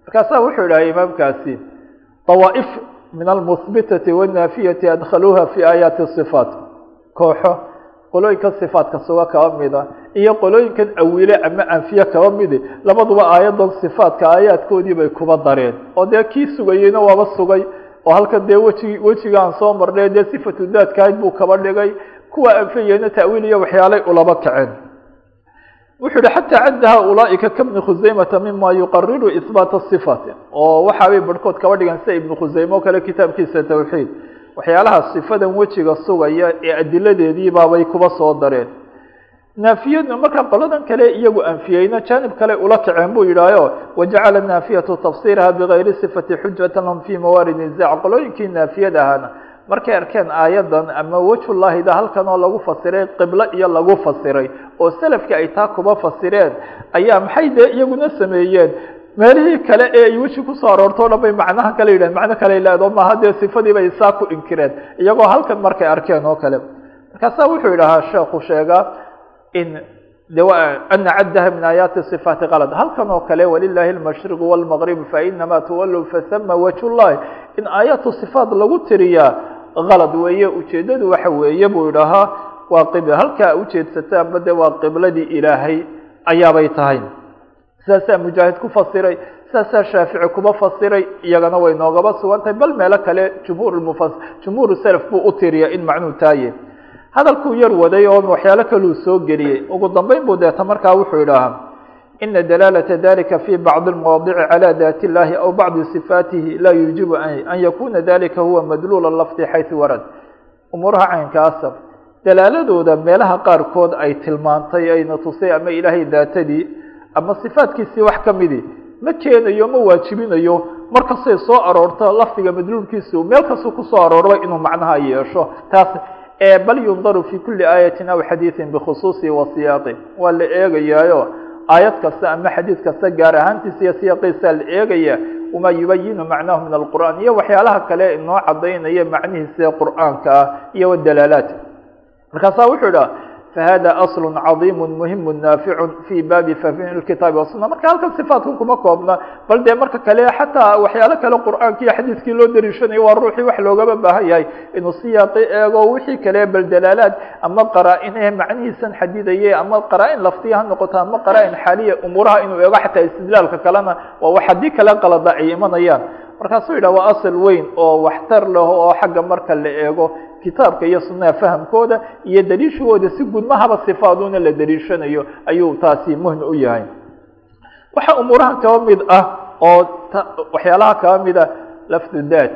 markaasaa wuxuu idhahay imaamkaasi dawaa'if min almuhbitati wanaafiyati adkhaluuha fi aayaati sifaat. Kooxo qolooyinka sifaatka suga kaba mida iyo qolooyinkan awiile ama anfiye kaba midi. Labaduba aayadan sifaatka aayaadkoodii bay kuba dareen. Oo dee kii sugayeyna waaba sugay oo halka dee weji wejigaan soo marnay dee sifatu daadkahayd buu kaba dhigay kuwa anfayeyna ta'wiiliya waxyaalay ulaba kaceen wuxuu yihi xataa caddaha ulaaika kabni khuseymata mima yuqariru isbaata sifati oo waxaabay barhkood kaba dhigeen sida ibnu khuseyme oo kale kitaabkiisa tawxiid. Waxyaalaha sifadan wejiga sugaya ee adiladeedii kuba soo dareen naafiyadna markaa qoladan kale iyagu anfiyeyna jaanib kale ula kaceen buu yidhahyo wajacala naafiyatu tafsiiraha bigayri sifati xujata lahum fi mawaarid nizac qolooyinkii naafiyad ahaana markay arkeen aayadan ama wejhullahida halkan oo lagu fasiray qiblo iyo lagu fasiray oo selafka ay taa kuba fasireen ayaa maxay dee iyaguna sameeyeen? Meelihii kale ee ay weji ku soo aroorto o dhan bay macnaha kale yidhahen macno kale leedo maaha dee sifadii bay saa ku inkireen. Iyagoo halkan markay arkeen oo kale. Markaasaa wuxuu yidhahaa sheekhu sheegaa in de ana caddaha min aayaati صifaati qalad halkan oo kale walilahi اlmashriq wاlmaqrib fainama tuwallu fasama wajh llahi in aayaatu صifaat lagu tiriyaa kalad weeye ujeedadu waxa weeye buu idhahaa waa qibl halkaa ujeedsataanba de waa qibladii ilaahay ayaabay tahay sidaasaa mujaahid ku fasiray sidaasaa shaafici kuba fasiray iyagana way noogaba sugan tahay bal meelo kale jumhuur mufas jumhuur self buu u tiriya in macnuu taaye hadalkuu yar waday oo waxyaalo kaluu soo geliyey ugu dambeyn buu deeta markaa wuxuu idhaahaa ina dalaalata dalika fi bacdi اlmawaadici calى daati اllahi aw bacdi صifaatihi laa yuujibu an yakuna dalika huwa madluula lafdi xayثu warad umuuraha caynkaasa dalaaladooda meelaha qaarkood ay tilmaantay ayna tusay ama ilaahay daatadii ama sifaadkiisii wax ka midi ma keenayo ma waajibinayo markastay soo aroorto lafdiga madluulkiisu meel kastuu kusoo aroorba inuu macnaha yeesho taas bal yundaru fi kuli aayatin aw xadiiثin bikhusuusi wa siyaaqi waa la eegayaayo aayad kasta ama xadiid kasta gaar ahaantiisa iyo siyaaqiisa la eegaya wama yubayinu macnahu min alqur'an iyo waxyaalaha kale inoo cadaynaya macnihiisa qur'aanka ah iyo wadalaalaat markaasaa wuxuu idhaha fahada asl cadiim muhiim naafic fi baabi fahmi kitaabi wasuna marka halkan sifaatku kuma koobna bal dee marka kale xataa waxyaalo kale qur'aanki iyo xadiiskii loo dariishanayo waa ruuxii wax loogaba baahan yahay inuu siyaaqi eego wixii kale bal dalaalaad ama qaraa-in macnihiisan xadidaye ama qaraa-in laftiya ha noqoto ama qaraa-in xaaliya umuuraha inuu eego xataa istidlaalka kalena waa wax haddii kale qalada ay imanayaan markaasuu yidhah waa asal weyn oo waxtar leh oo xagga marka la eego kitaabka iyo sunaha fahamkooda iyo daliishahooda si gudmahaba sifaaduna la daliishanayo ayuu taasi muhiim u yahay. Waxaa umuurahan kaba mid ah oo waxyaalaha kaba mida lafdu dat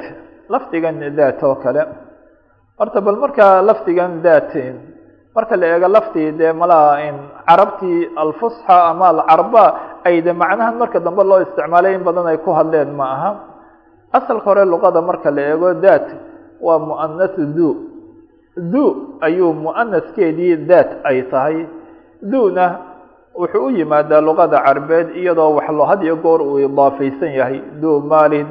lafdigan dat oo kale. Horta bal markaa lafdigan dat marka la eego laftii dee malaha carabtii alfusxa ama alcarba ay de macnahan marka dambe loo isticmaalay in badan ay ku hadleen ma aha. Asalka hore luqada marka la eego dat waa muanasu du. Du ayuu muanaskeedii dat ay tahay. Duna wuxuu u yimaadaa luqada carbeed iyadoo wax lo had iyo goor uu idaafaysan yahay. Du maalin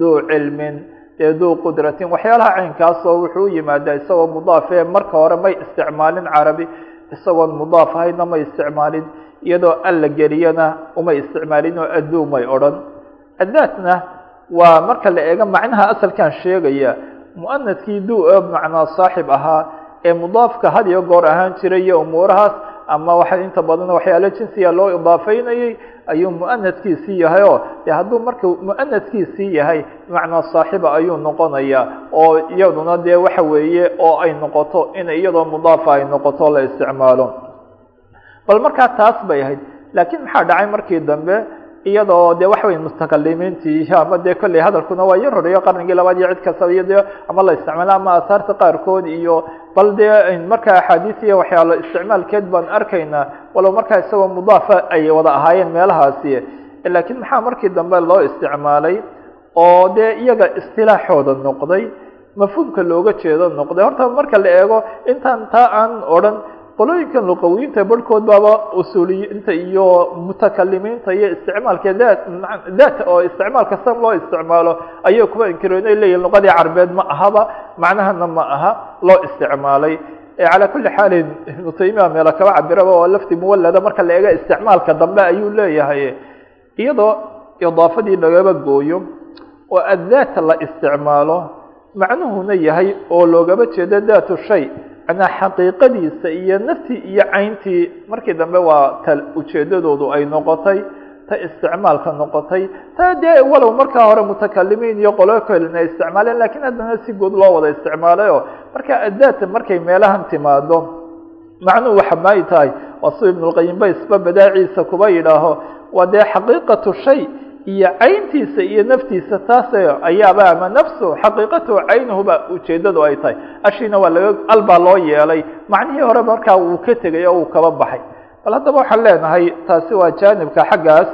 du cilmin dee du qudratin. Waxyaalaha caynkaasoo wuxuu u yimaadaa isagoo mudaafee marka hore may isticmaalin carabi isagoon mudaaf ahayna may isticmaalin. Iyadoo alla geliyana umay isticmaalin oo addu may odhan. Addaatna waa marka la eego macnaha asalkan sheegaya muanaskii du macnaa saaxib ahaa ee mudaafka had iyo goor ahaan jiray iyo umuurahaas ama waxa inta badan waxyaalo jinsiga loo idaafeynayay ayuu muanaskiisii yahay oo de hadduu marka muanaskiisii yahay macnaa saaxiba ayuu noqonaya oo iyaduna dee waxa weeye oo ay noqoto in iyadoo mudaafa ay noqoto la isticmaalo. Bal markaa taas bay ahayd laakiin maxaa dhacay markii dambe iyadoo de waxa wey mutakalimiintii ama de kolley hadalkuna waa yar horeeyo qarnigii labaad iyo cid kastaba iyo ama la isticmaalo ama asaarta qaarkood iyo bal dee markaa axaadiis iyo waxyaalo isticmaalkeed baan arkaynaa walow markaa isagoo mudaafa ay wada ahaayeen meelahaasi. Laakiin maxaa markii dambe loo isticmaalay oo dee iyaga istilaaxooda noqday mafhuumka looga jeedo noqday? Horta marka la eego intaan taa aan odhan qolooyinkan luqawiyiinta barhkood baaba usuuliyiinta iyo mutakalimiinta iyo isticmaalka dat dat oo isticmaalka san loo isticmaalo ayay kuba inkireen ay leeyihiin luqadii carbeed ma ahaba macnahana ma aha loo isticmaalay. Calaa kuli xaalin ibnu taymiya meelo kaba cabiraba oo lafti muwalada marka la eega isticmaalka dambe ayuu leeyahay. Iyadoo idaafadii lagaba gooyo oo addaat la isticmaalo macnuhuna yahay oo loogaba jeedo daatu shay manaa xaqiiqadiisa iyo naftii iyo cayntii markii dambe waa ta ujeedadoodu ay noqotay ta isticmaalka noqotay ta dee walow markaa hore mutakalimiin iyo qolo kalin ay isticmaaleen lakiin haddana si guud loo wada isticmaalayo marka addaata markay meelahan timaado macnuhu waxa maay tahay waa si ibnulqayim ba isba badaaciisa kuba yidhaaho waa dee xaqiiqatu shay iyo cayntiisa iyo naftiisa taas ayaaba ama nafsu xaqiiqatuhu caynuhuba ujeedadu ay tahay. Ashiina waa laga albaa loo yeelay. Macnihii hore markaa uu ka tegay oo uu kaba baxay. Bal haddaba waxaan leenahay taasi waa jaanibka xaggaas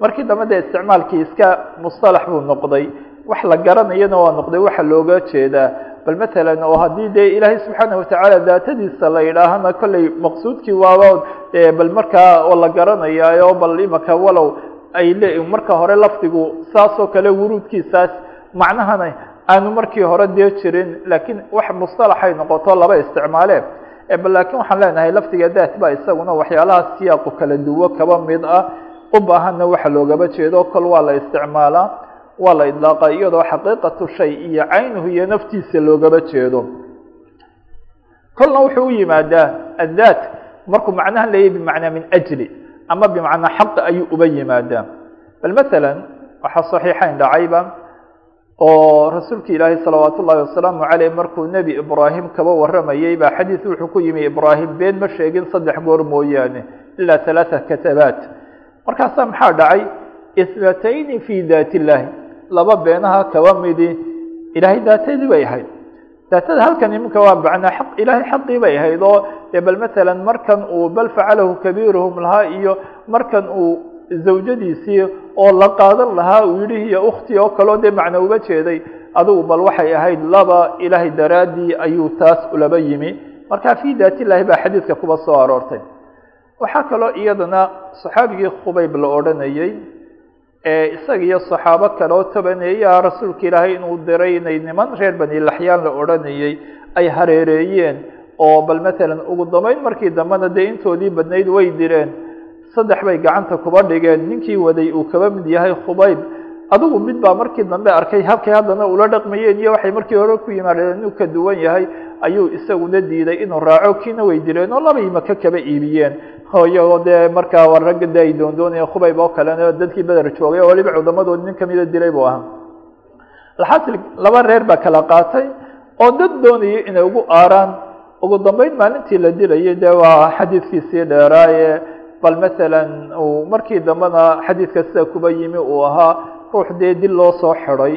markii dambe dee isticmaalkii iska mustalax buu noqday. Wax la garanayana waa noqday waxa looga jeedaa bal matalan oo haddii dee ilaahay subxaana watacaala daatadiisa la yidhaahana kolley maqsuudkii waaba bal markaa oo la garanayaayo bal imaka walow ay le marka hore lafdigu saasoo kale wuruudkiisaas macnahana aanu markii hore dee jirin laakiin wax mustalaxay noqoto laba isticmaale. Bal laakiin waxaan leenahay lafdiga daat ba isaguna waxyaalaha siyaaqu kala duwo kaba mid ah u baahanna waxa loogaba jeedo. Kol waa la isticmaalaa waa la idlaaqa iyadoo xaqiiqatu shay iyo caynuhu iyo naftiisa loogaba jeedo. Kolna wuxuu u yimaadaa addaat markuu macnaha leeyahy bimacnaa min ajli ama bimacnaa xaq ayuu uba yimaadaa bal masalan waxaa saxiixayn dhacayba oo rasuulka ilaahay salawaat ullahi wasalaamu caleyh markuu nebi ibraahim kaba waramayey baa xadiis wuxuu ku yimi ibraahim been ma sheegin saddex goor mooyaane ilaa halaata katabaat. Markaasaa maxaa dhacay? Isbatayni fi daat illahi laba beenaha kaba midi. Ilaahay daatadii bay ahayd daatada halkan iminka waa macnaa aq ilaahay xaqii bay ahayd oo dee bal matalan markan uu bal facalahu kabiiruhum lahaa iyo markan uu zawjadiisii oo la qaadan lahaa uu yihi hiyo ukhti oo kaleo dee macna uga jeeday adugu bal waxay ahayd laba ilaahay daraadii ayuu taas ulaba yimi. Marka fi daat illahi baa xadiidka kuba soo aroortay. Waxaa kaloo iyadana saxaabigii khubayb la odhanayey isaga iyo saxaabo kale oo tobaneeyaa rasuulka ilaahay inuu diray inay niman reer bani laxyaan la odhanayey ay hareereeyeen oo bal matalan ugu dambeyn markii dambena dee intoodii badnayd way direen. Saddex bay gacanta kuba dhigeen ninkii waday uu kaba mid yahay khubayb. Adigu mid baa markii dambe arkay habkay haddana ula dhaqmayeen iyo waxay markii hore ku yimaadeen inuu ka duwan yahay ayuu isaguna diiday inuu raaco kiina way direen oo labay maka kaba iibiyeen iyagoo dee markaa war ragga de ay doondoonaya khubayb oo kalena dadkii beder joogay oo waliba cudamadood nin kamida dilay buu ahaa. Laxasil laba reer baa kala qaatay oo dad doonayay inay ugu aaraan. Ugu dambeyn maalintii la dilayay dee waa xadiidkiisii dheeraaye. Bal matalan uu markii dambena xadiidka sida kuba yimi uu ahaa ruux dee dil loo soo xiday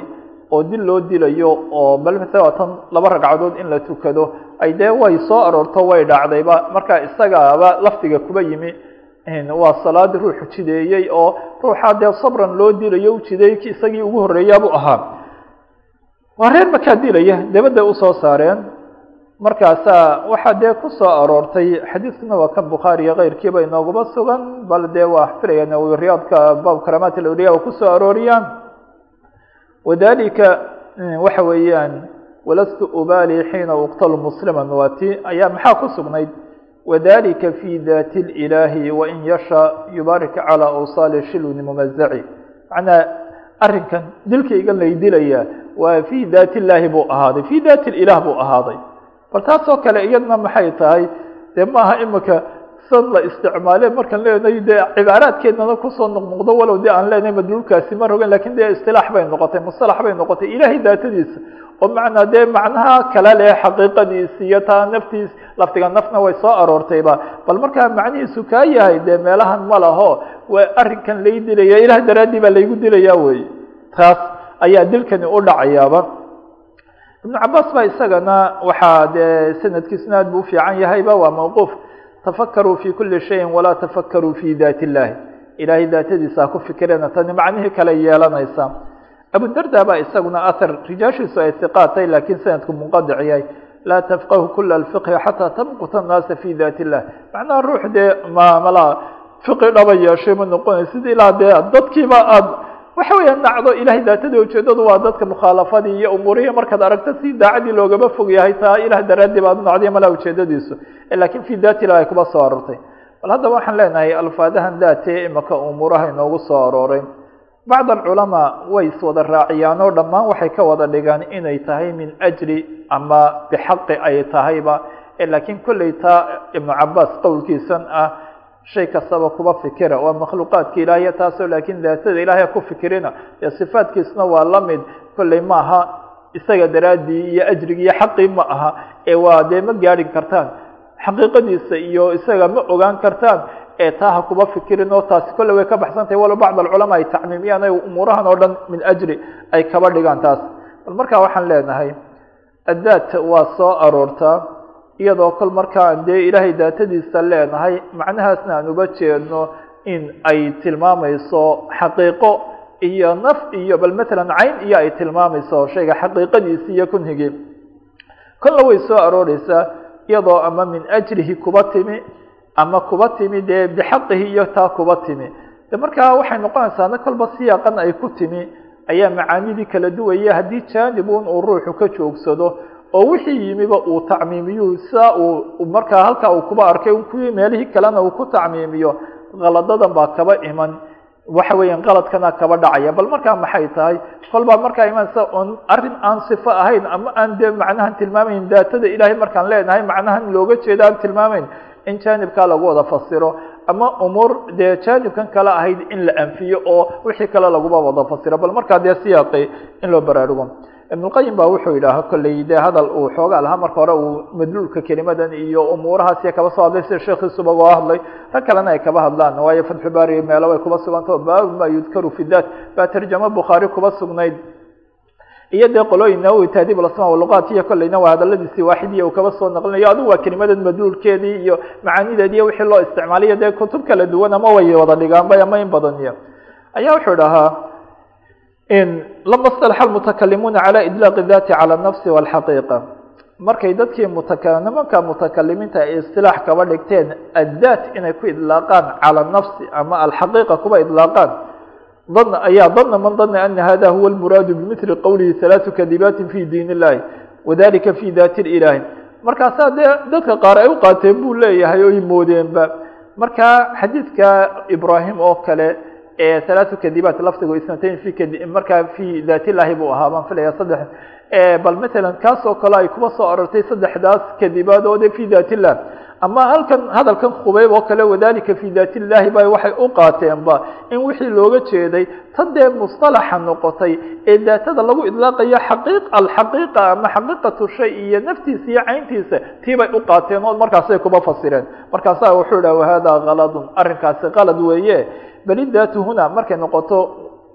oo dil loo dilayo oo bal matala tan laba ragcadood in la tukado ay dee way soo aroorto way dhacdayba marka isagaaba lafdiga kuba yimi. Waa salaadii ruuxu jideeyey oo ruuxaa dee sabran loo dilayo u jideeyey ki isagii ugu horreeyaabuu ahaa. Waa reer makaa dilaya dabadda u soo saareen. Markaasaa waxaa dee ku soo aroortay xadiidkuna waa kan bukhaariyo keyrkiiba inooguma sugan bal dee waa filaya nawowi riyaadka baab karamaat alawliya oo ku soo arooriyaan. Wadalika waxa weeyaan walastu ubali xiina uqtalu muslima waa ti ayaa maxaa ku sugnayd? Wadalika fi dati اlilaahi wain yasha yubaarik calى awsaali shilwin mumazaci macnaa arrinkan dilkaygan lay dilaya waa fi daati illaahi buu ahaaday fi daati lilah buu ahaaday. Bal taasoo kale iyadna maxay tahay? Dee maaha imika sad la isticmaale markaan leenahay dee cibaaraadkeednana ku soo noqnoqdo walow dee aan leenahay madluulkaasi ma rogen laakiin dee istilaax bay noqotay musalax bay noqotay ilaahay daatadiisa oo macnaa dee macnaha kale leh xaqiiqadiisi iyo taa naftiis laftiga nafna way soo aroortayba bal markaa macnihiisu kaa yahay dee meelahan ma laho waa arrinkan lay dilaya ilah daraaddii baa laygu dilaya wey taas ayaa dilkani u dhacayaaba. Ibnu cabaas baa isagana waxaa dee sanadkiisuna aad bu ufiican yahayba waa mawquuf. Tafakaruu fi kuli shayin walaa tafakaruu fi daati illahi ilaahay daatadiisa ha ku fikirena tani macnihii kale yeelanaysa abudarda baa isaguna ahar rijaashiisu ay hiqaatay lakiin sanadku munqadic yahay laa tafqahu kula alfiqhi xataa tamquta annaasa fi daati illah macnaha ruux dee mamala fiqi dhaba yeeshay ma noqonaysid ilaa dee dadkiiba aad waxa weeya nacdo ilahay daatadii ujeedadu waa dadka mukhaalafadii iyo umuurihii markaad aragto si daacadii loogama fog yahay taa ilah daraadii baad unacdiya malaa ujeedadiisu laakiin fi daati ilah ay kuba soo aroortay bal haddaba waxaan leenahay alfaadahan daate imaka umuuraha inoogu soo arooray bacd alculamaa way iswada raaciyaan oo dhammaan waxay ka wada dhigaan inay tahay min ajli ama bixaqi ay tahayba. Lakiin kolley taa ibnu cabaas qowlkiisan ah shay kastaba kuba fikira waa makhluuqaadka ilaahiya taasoo laakiin daatada ilahay ku fikirina. Ee sifaatkiisna waa la mid kolley maaha isaga daraaddii iyo ajrigi iyo xaqii ma aha. Ee waa dee ma gaadhin kartaan xaqiiqadiisa iyo isaga ma ogaan kartaan ee taa ha kuba fikirin oo taasi kolle way ka baxsan tahay walo bacd alculamaa ay tacmiimiyaan ay umuurahan oo dhan min ajri ay kaba dhigaan taas. Bal markaa waxaan leenahay addaat waa soo aroortaa iyadoo kol markaan dee ilaahay daatadiisa leenahay macnahaasna aan uba jeedno in ay tilmaamayso xaqiiqo iyo naf iyo bal matalan cayn iyo ay tilmaamayso shayga xaqiiqadiisi iyo kunhigii kolla way soo arooreysaa iyadoo ama min ajrihi kuba timi ama kuba timi dee bixaqihi iyo taa kuba timi. De markaa waxay noqonaysaa na kolba siyaaqan ay ku timi ayaa macaanidii kala duwaya haddii jaanibun uu ruuxu ka joogsado oo wixii yimiba uu tacmiimiyu sidaa uu markaa halkaa uu kuba arkay kuwii meelihii kalena uu ku tacmiimiyo kaladadan baa kaba iman. Waxa weeyaan qaladkana kaba dhacaya. Bal markaa maxay tahay? Kolbaa markaa imanaysa on arrin aan sifo ahayn ama aan dee macnahan tilmaamayn daatada ilaahay markaan leenahay macnahan looga jeeda aan tilmaamayn in jaanibkaa lagu wada fasiro ama umuur dee jaanibkan kale ahayd in la anfiyo oo wixii kale laguba wada fasiro bal markaa dee siyaaqi in loo baraarugo. Ibnulqayim baa wuxuu yidhaaha kolley dee hadal uu xoogaa lahaa marka hore uu madluulka kelimadan iyo umuurahaasi kaba soo hadlay sida sheekhiisuba uga hadlay rag kalena ay kaba hadlaan waayo fatxu baari meelo way kuba sugantao baabu ma yudkaru fi dat baa tarjamo bukhaari kuba sugnayd iyo dee qolooyinna u taadiib lasma luqaat iyo kolleyna waa hadaladiisii waaxidiya uu kaba soo naqlinayo adigu waa kelimadan maduulkeedii iyo macaanideed iyo wixii loo isticmaalayo dee kutub kala duwan ama way wada dhigaanbay ama in badan iyo. Ayaa wuxuu dhahaa lama stalaxa almutakalimuuna cala idlaaqi dati cala nafsi walxaqiiqa. Markay dadkii nimanka mutakalimiinta ay istilaax kaba dhigteen addaat inay ku idlaaqaan cala nafsi ama alxaqiiqa kuba idlaaqaan ayaa dana man dana ana hada huwa lmuraadu bimili qowlihi halaau kadibaati fi diin illahi wadalika fi daati ilaahi. Markaasaa dee dadka qaar ay u qaateen buu leeyahay oy moodeenba. Markaa xadiidka ibraahim oo kale ee halaau kadibaat lafdigu isnatayn markaa fi daat illaahi buu ahaa baan filaya saddex bal matalan kaas kale ay kuba soo arortay saddexdaas kadibaad fi daat illah ama halkan hadalkan khubeyb oo kale wadalika fi daat illahi ba waxay u qaateenba in wixii looga jeeday tan dee musطalaxa noqotay ee daatada lagu idlaaqayo xaqii alxaqiiqa ama xaqiiqatu shay iyo naftiisa iyo cayntiisa tii bay u qaateen oo markaasay kuba fasireen. Markaasa wuxuu dhah wahada kaladun arrinkaasi qalad weeye. Bal idaatu huna markay noqoto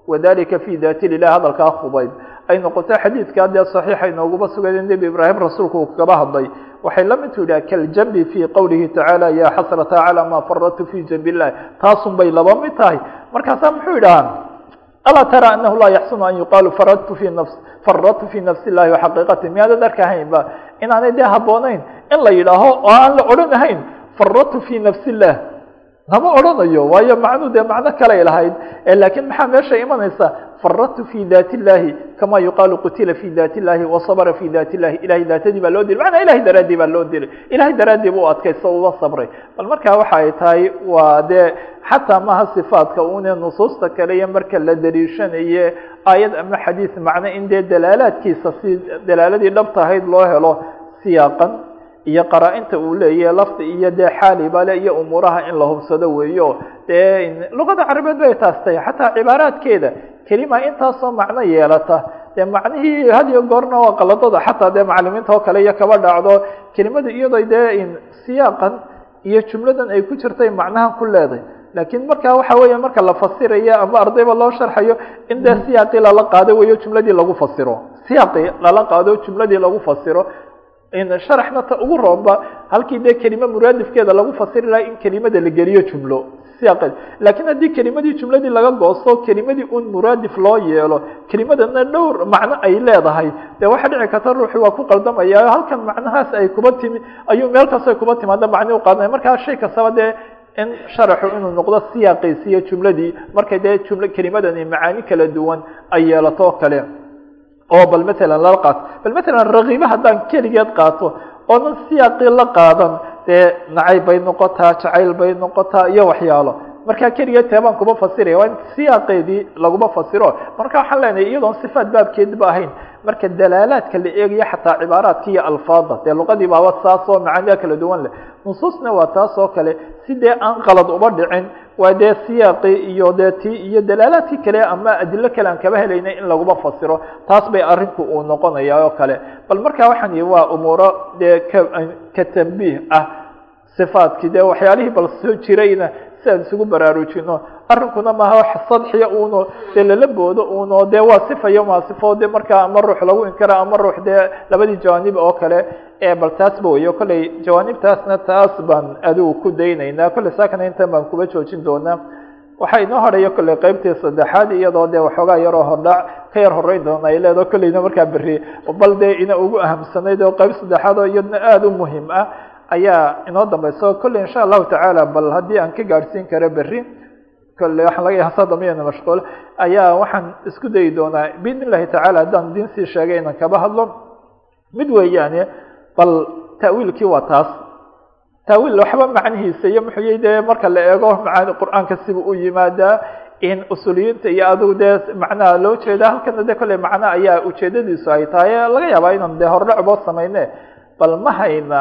wadalika fi daati lilah hadalkaa khubeyb ay noqoto xadiidkaa dee saxiixa inooguba sugay nebi ibraahim rasuulku uu kaba hadlay waxay la midtu yidhah kaljambi fi qowlihi tacaala ya xasrata calى ma faradtu fi jambi illahi taasun bay laba mid tahay. Markaasaa muxuu yidhahaa alaa tara anahu laa yaxsunu an yuqaalu faradtu fi nafs faradtu fi nafsi illahi waxaqiiqati miyaadad arkahaynba inaanay dee habboonayn in la yidhaaho oo aan la odhanahayn faradtu fi nafsi illah lama odhanayo waayo macnuu dee macno kaley lahayd lakiin maxaa meesha imanaysa faradtu fi daati illahi kama yuqaalu qutila fi daati illahi wasabra fi daati illahi ilahay daatadii baa loo dilay macnaa ilahay daraaddii baa loo dilay ilahay daraaddii bu adkaysto uba sabray bal markaa waxa ay tahay waa dee xataa maha sifaadka une nusuusta kale iyo marka la daliishanaye aayad ama xadiis macno in dee dalaalaadkiisa si dalaaladii dhabta ahayd loo helo siyaaqan iyo qaraa-inta uu leeyahay lafdi iyo dee xaalibale iyo umuuraha in la hubsado weeyo. Dee luqada carabeed bay taas tahay xataa cibaaraadkeeda kelima intaasoo macno yeelata. Dee macnihii had iyo goorna waa qaladada xataa dee macalimiinta oo kale iyo kaba dhacdo kelimada iyadoo dee siyaaqan iyo jumladan ay ku jirtay macnahan ku leeday. Lakiin marka waxa weya marka la fasirayo ama ardayba loo sharxayo in dee siyaaqii lala qaado weyo jumladii lagu fasiro. Siyaaqii lala qaado jumladii lagu fasiro. Sharaxna ta ugu roonba halkii dee kelime muraadifkeeda lagu fasiri laha in kelimada la geliyo jumlo siyaaqeed lakiin haddii kelimadii jumladii laga goosto kelimadii un muraadif loo yeelo kelimadana dhowr macno ay leedahay dee waxaa dhici karta ruuxi waa ku qaldamaya halkan macnahaas ay kuba timi ayuu meel kasta ay kuba timaada macni uqaadanaya markaa shay kastaba dee in sharaxu inuu noqdo siyaaqiisi iyo jumladii markay dee jumla kelimadani macaani kala duwan ay yeelato kale oo bal matalan lala qaato bal matalan rakiiba haddaan keligeed qaato oonan siyaaqii la qaadan dee nacayb bay noqotaa jacayl bay noqotaa iyo waxyaalo. Markaa keligeed teebaan kuma fasiraya waa in siyaaqeedii laguma fasiro. Marka waxaan leenahay iyadoon sifaat baabkeedba ahayn marka dalaalaadka la eegayo xataa cibaaraadka iyo alfaada dee luqadii baaba saas oo macaaniya kala duwan leh. Nusuusna waa taas oo kale si dee aan qalad uba dhicin waa dee siyaaqii iyo dee ti iyo dalaalaadkii kale ama adilo kale aan kaba helaynay in laguma fasiro. Taas bay arinku uu noqonaya oo kale. Bal marka waxaan yihi waa umuuro dee ka ka tambiih ah sifaadkii. Dee waxyaalihii bal soo jirayna si aan isugu baraarujino. Arrinkuna maaha wax sadxiya uno dee lala boodo uno dee waa sifayo maa sifo de markaa ama ruux lagu inkara ama ruux dee labadii jawaanib oo kale bal taasba weyo kolley jawaanibtaasna taas baan adigu ku daynaynaa. Kolley saakana intan baan kuba joojin doonaa. Waxaa inoo horreeya kolley qeybtii saddexaad iyadoo dee waxoogaa yaroo hordhac ka yar horeyn doona ay leedaho kolleyna markaa berri bal dee ina ugu ahamsanayd oo qeyb saddexaad oo iyadna aada u muhiim ah ayaa inoo dambeyso kolley insha allahu tacaala bal haddii aan ka gaadhsiin karo berri kolley waxaan laga yaha sadamiyana mashquul ayaa waxaan isku dayi doonaa biidn illahi tacala haddaan diin sii sheegay inaan kaba hadlo. Mid weeyaane bal ta'wiilkii waa taas. Taawiil waxba macnihiisa iyo muxuu yii dee marka la eego macaani qur'aanka sibuu u yimaadaa in usuliyiinta iyo adigu dee macnaha loo jeeda halkana de kolley macno ayaa ujeedadiisu ay tahay laga yaabaa inaan dee hordhacboo samayne bal ma hayna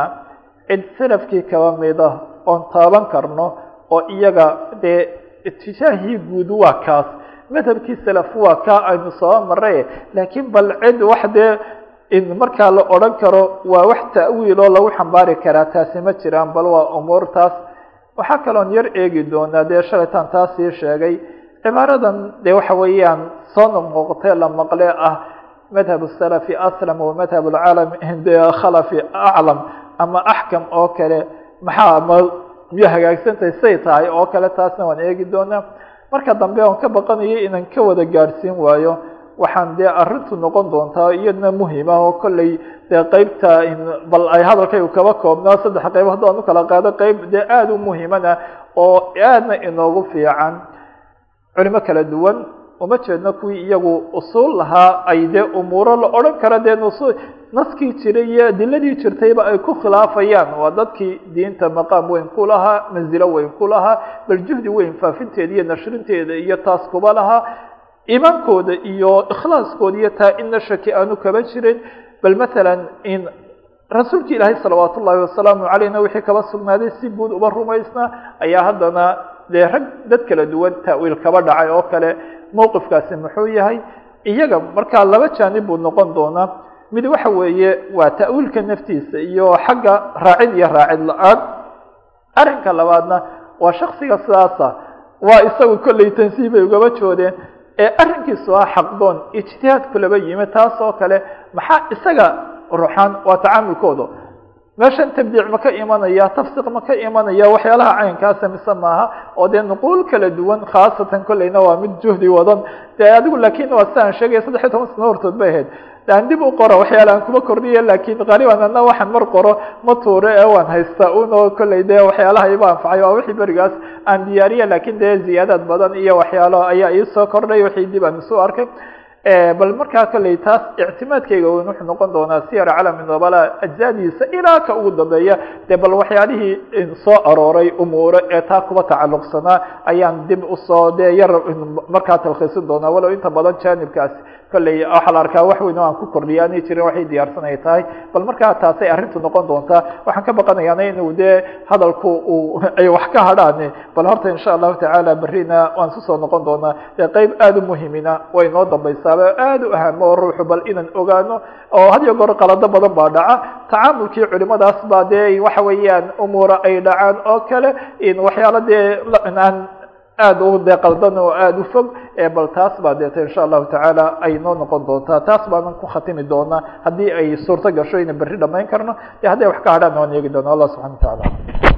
cid salafkii kaba mida oon taaban karno oo iyaga dee itijaahii guud waa kaas. Madhabkii salaf waa kaa aynu soo maray laakiin bal cid wax dee in markaa la odhan karo waa wax ta'wiil oo lagu xambaari karaa taasi ma jiraan bal waa umuurtaas waxaa kaloon yar eegi doonaa dee shalaytaan taasii sheegay. Cibaaradan dee waxa weeyaan soo noqnoqotee la maqle ah. Madhab salafi aslam wa madhab lcalam de khalafi aclam ama axkam oo kale maxaa ma miyo hagaagsantahay say tahay oo kale taasna waan eegi doonaa. Marka dambe oon ka baqanayo inaan ka wada gaadhsiin waayo waxaan dee arrintu noqon doontaa iyadna muhima oo kolley dee qeybta bal ay hadalkaygu kaba koobnaa saddex qayb haddaan u kala qaado qeyb dee aada u muhimana oo aadna inoogu fiican. Culimo kala duwan uma jeedno kuwii iyagu usuul lahaa ay dee umuuro la odhan kara dee naskii jiray iyo adiladii jirtayba ay ku khilaafayaan. Waa dadkii diinta maqaam weyn ku lahaa manzilo weyn ku lahaa bal juhdi weyn faafinteeda iyo nashrinteeda iyo taas kuba lahaa iimaankooda iyo ikhlaaskooda iyo taa ina shaki aanu kaba jirin. Bal masalan in rasuulki ilaahay salawaat ullaahi wasalaamu calayna wixii kaba sugnaaday si guud uba rumaysnaa ayaa haddana dee rag dad kala duwan ta'wiil kaba dhacay oo kale mowqifkaasi muxuu yahay. Iyaga markaa laba jaanib buu noqon doonaa mid waxa weeye waa ta'wiilka naftiisa iyo xagga raacid iyo raacid la'aan. Arrinka labaadna waa shaksiga sidaasa. Waa isagu kolley tansiib bay ugaba joodeen. Ee arrinkiisu ah xaqdoon ijtihaadku laba yimi taas oo kale maxaa isaga ruuxaan waa tacaamulkooda meeshan tabdiic ma ka imanaya tafsiq ma ka imanaya waxyaalaha caynkaasa mise maaha oo dee nuquul kala duwan khaasatan kolleyna waa mid juhdi wadan. Dee adigu laakin waa siaan sheegaya saddex iyo toban sano hortood bay ahayd aan dib u qoro waxyaala aan kuma kordhiya laakiin qaaliban ana waxaan mar qoro ma tuure ee waan haystaa un oo kolley dee waxyaalaha iba anfacay waa wixii berigaas aan diyaariya laakiin dee ziyaadaad badan iyo waxyaalo ayaa iisoo kordhay wixii dib aan isu arkay bal markaa kolley taas ictimaadkayga weyn wuxuu noqon doonaa siyar calami nobala ajzaadiisa ilaa ka ugu dambeeya. Dee bal waxyaalihii soo arooray umuure ee taa kuba tacalluqsanaa ayaan dib u soo dee yar markaa talkhiisin doonaa. Walow inta badan janibkaasi kolley waxaa la arkaa wax weyn oo aan ku kordhiya anay jirin waxay diyaarsan ay tahay. Bal markaa taasay arrintu noqon doontaa. Waxaan ka baqanayaana inuu dee hadalku uu ay wax ka hadhaan bal horta insha allahu tacaala berrina waan susoo noqon doonaa. Dee qeyb aada u muhimina way noo dambaysaaba aada u ahamo oo ruuxu bal inaan ogaano oo had iyo goor qalado badan baa dhaca. Tacaamulkii culimadaas baa dee waxa weeyaan umuura ay dhacaan oo kale in waxyaalo dee aan aada u dee qaldan oo aada u fog bal taas baa deeta insha allahu tacaala ay noo noqon doontaa. Taas baanan ku khatimi doonaa. Haddii ay suurto gasho ina berri dhamayn karno de hadday wax ka hadhaan waan eegi doona allah subxana wa tacaala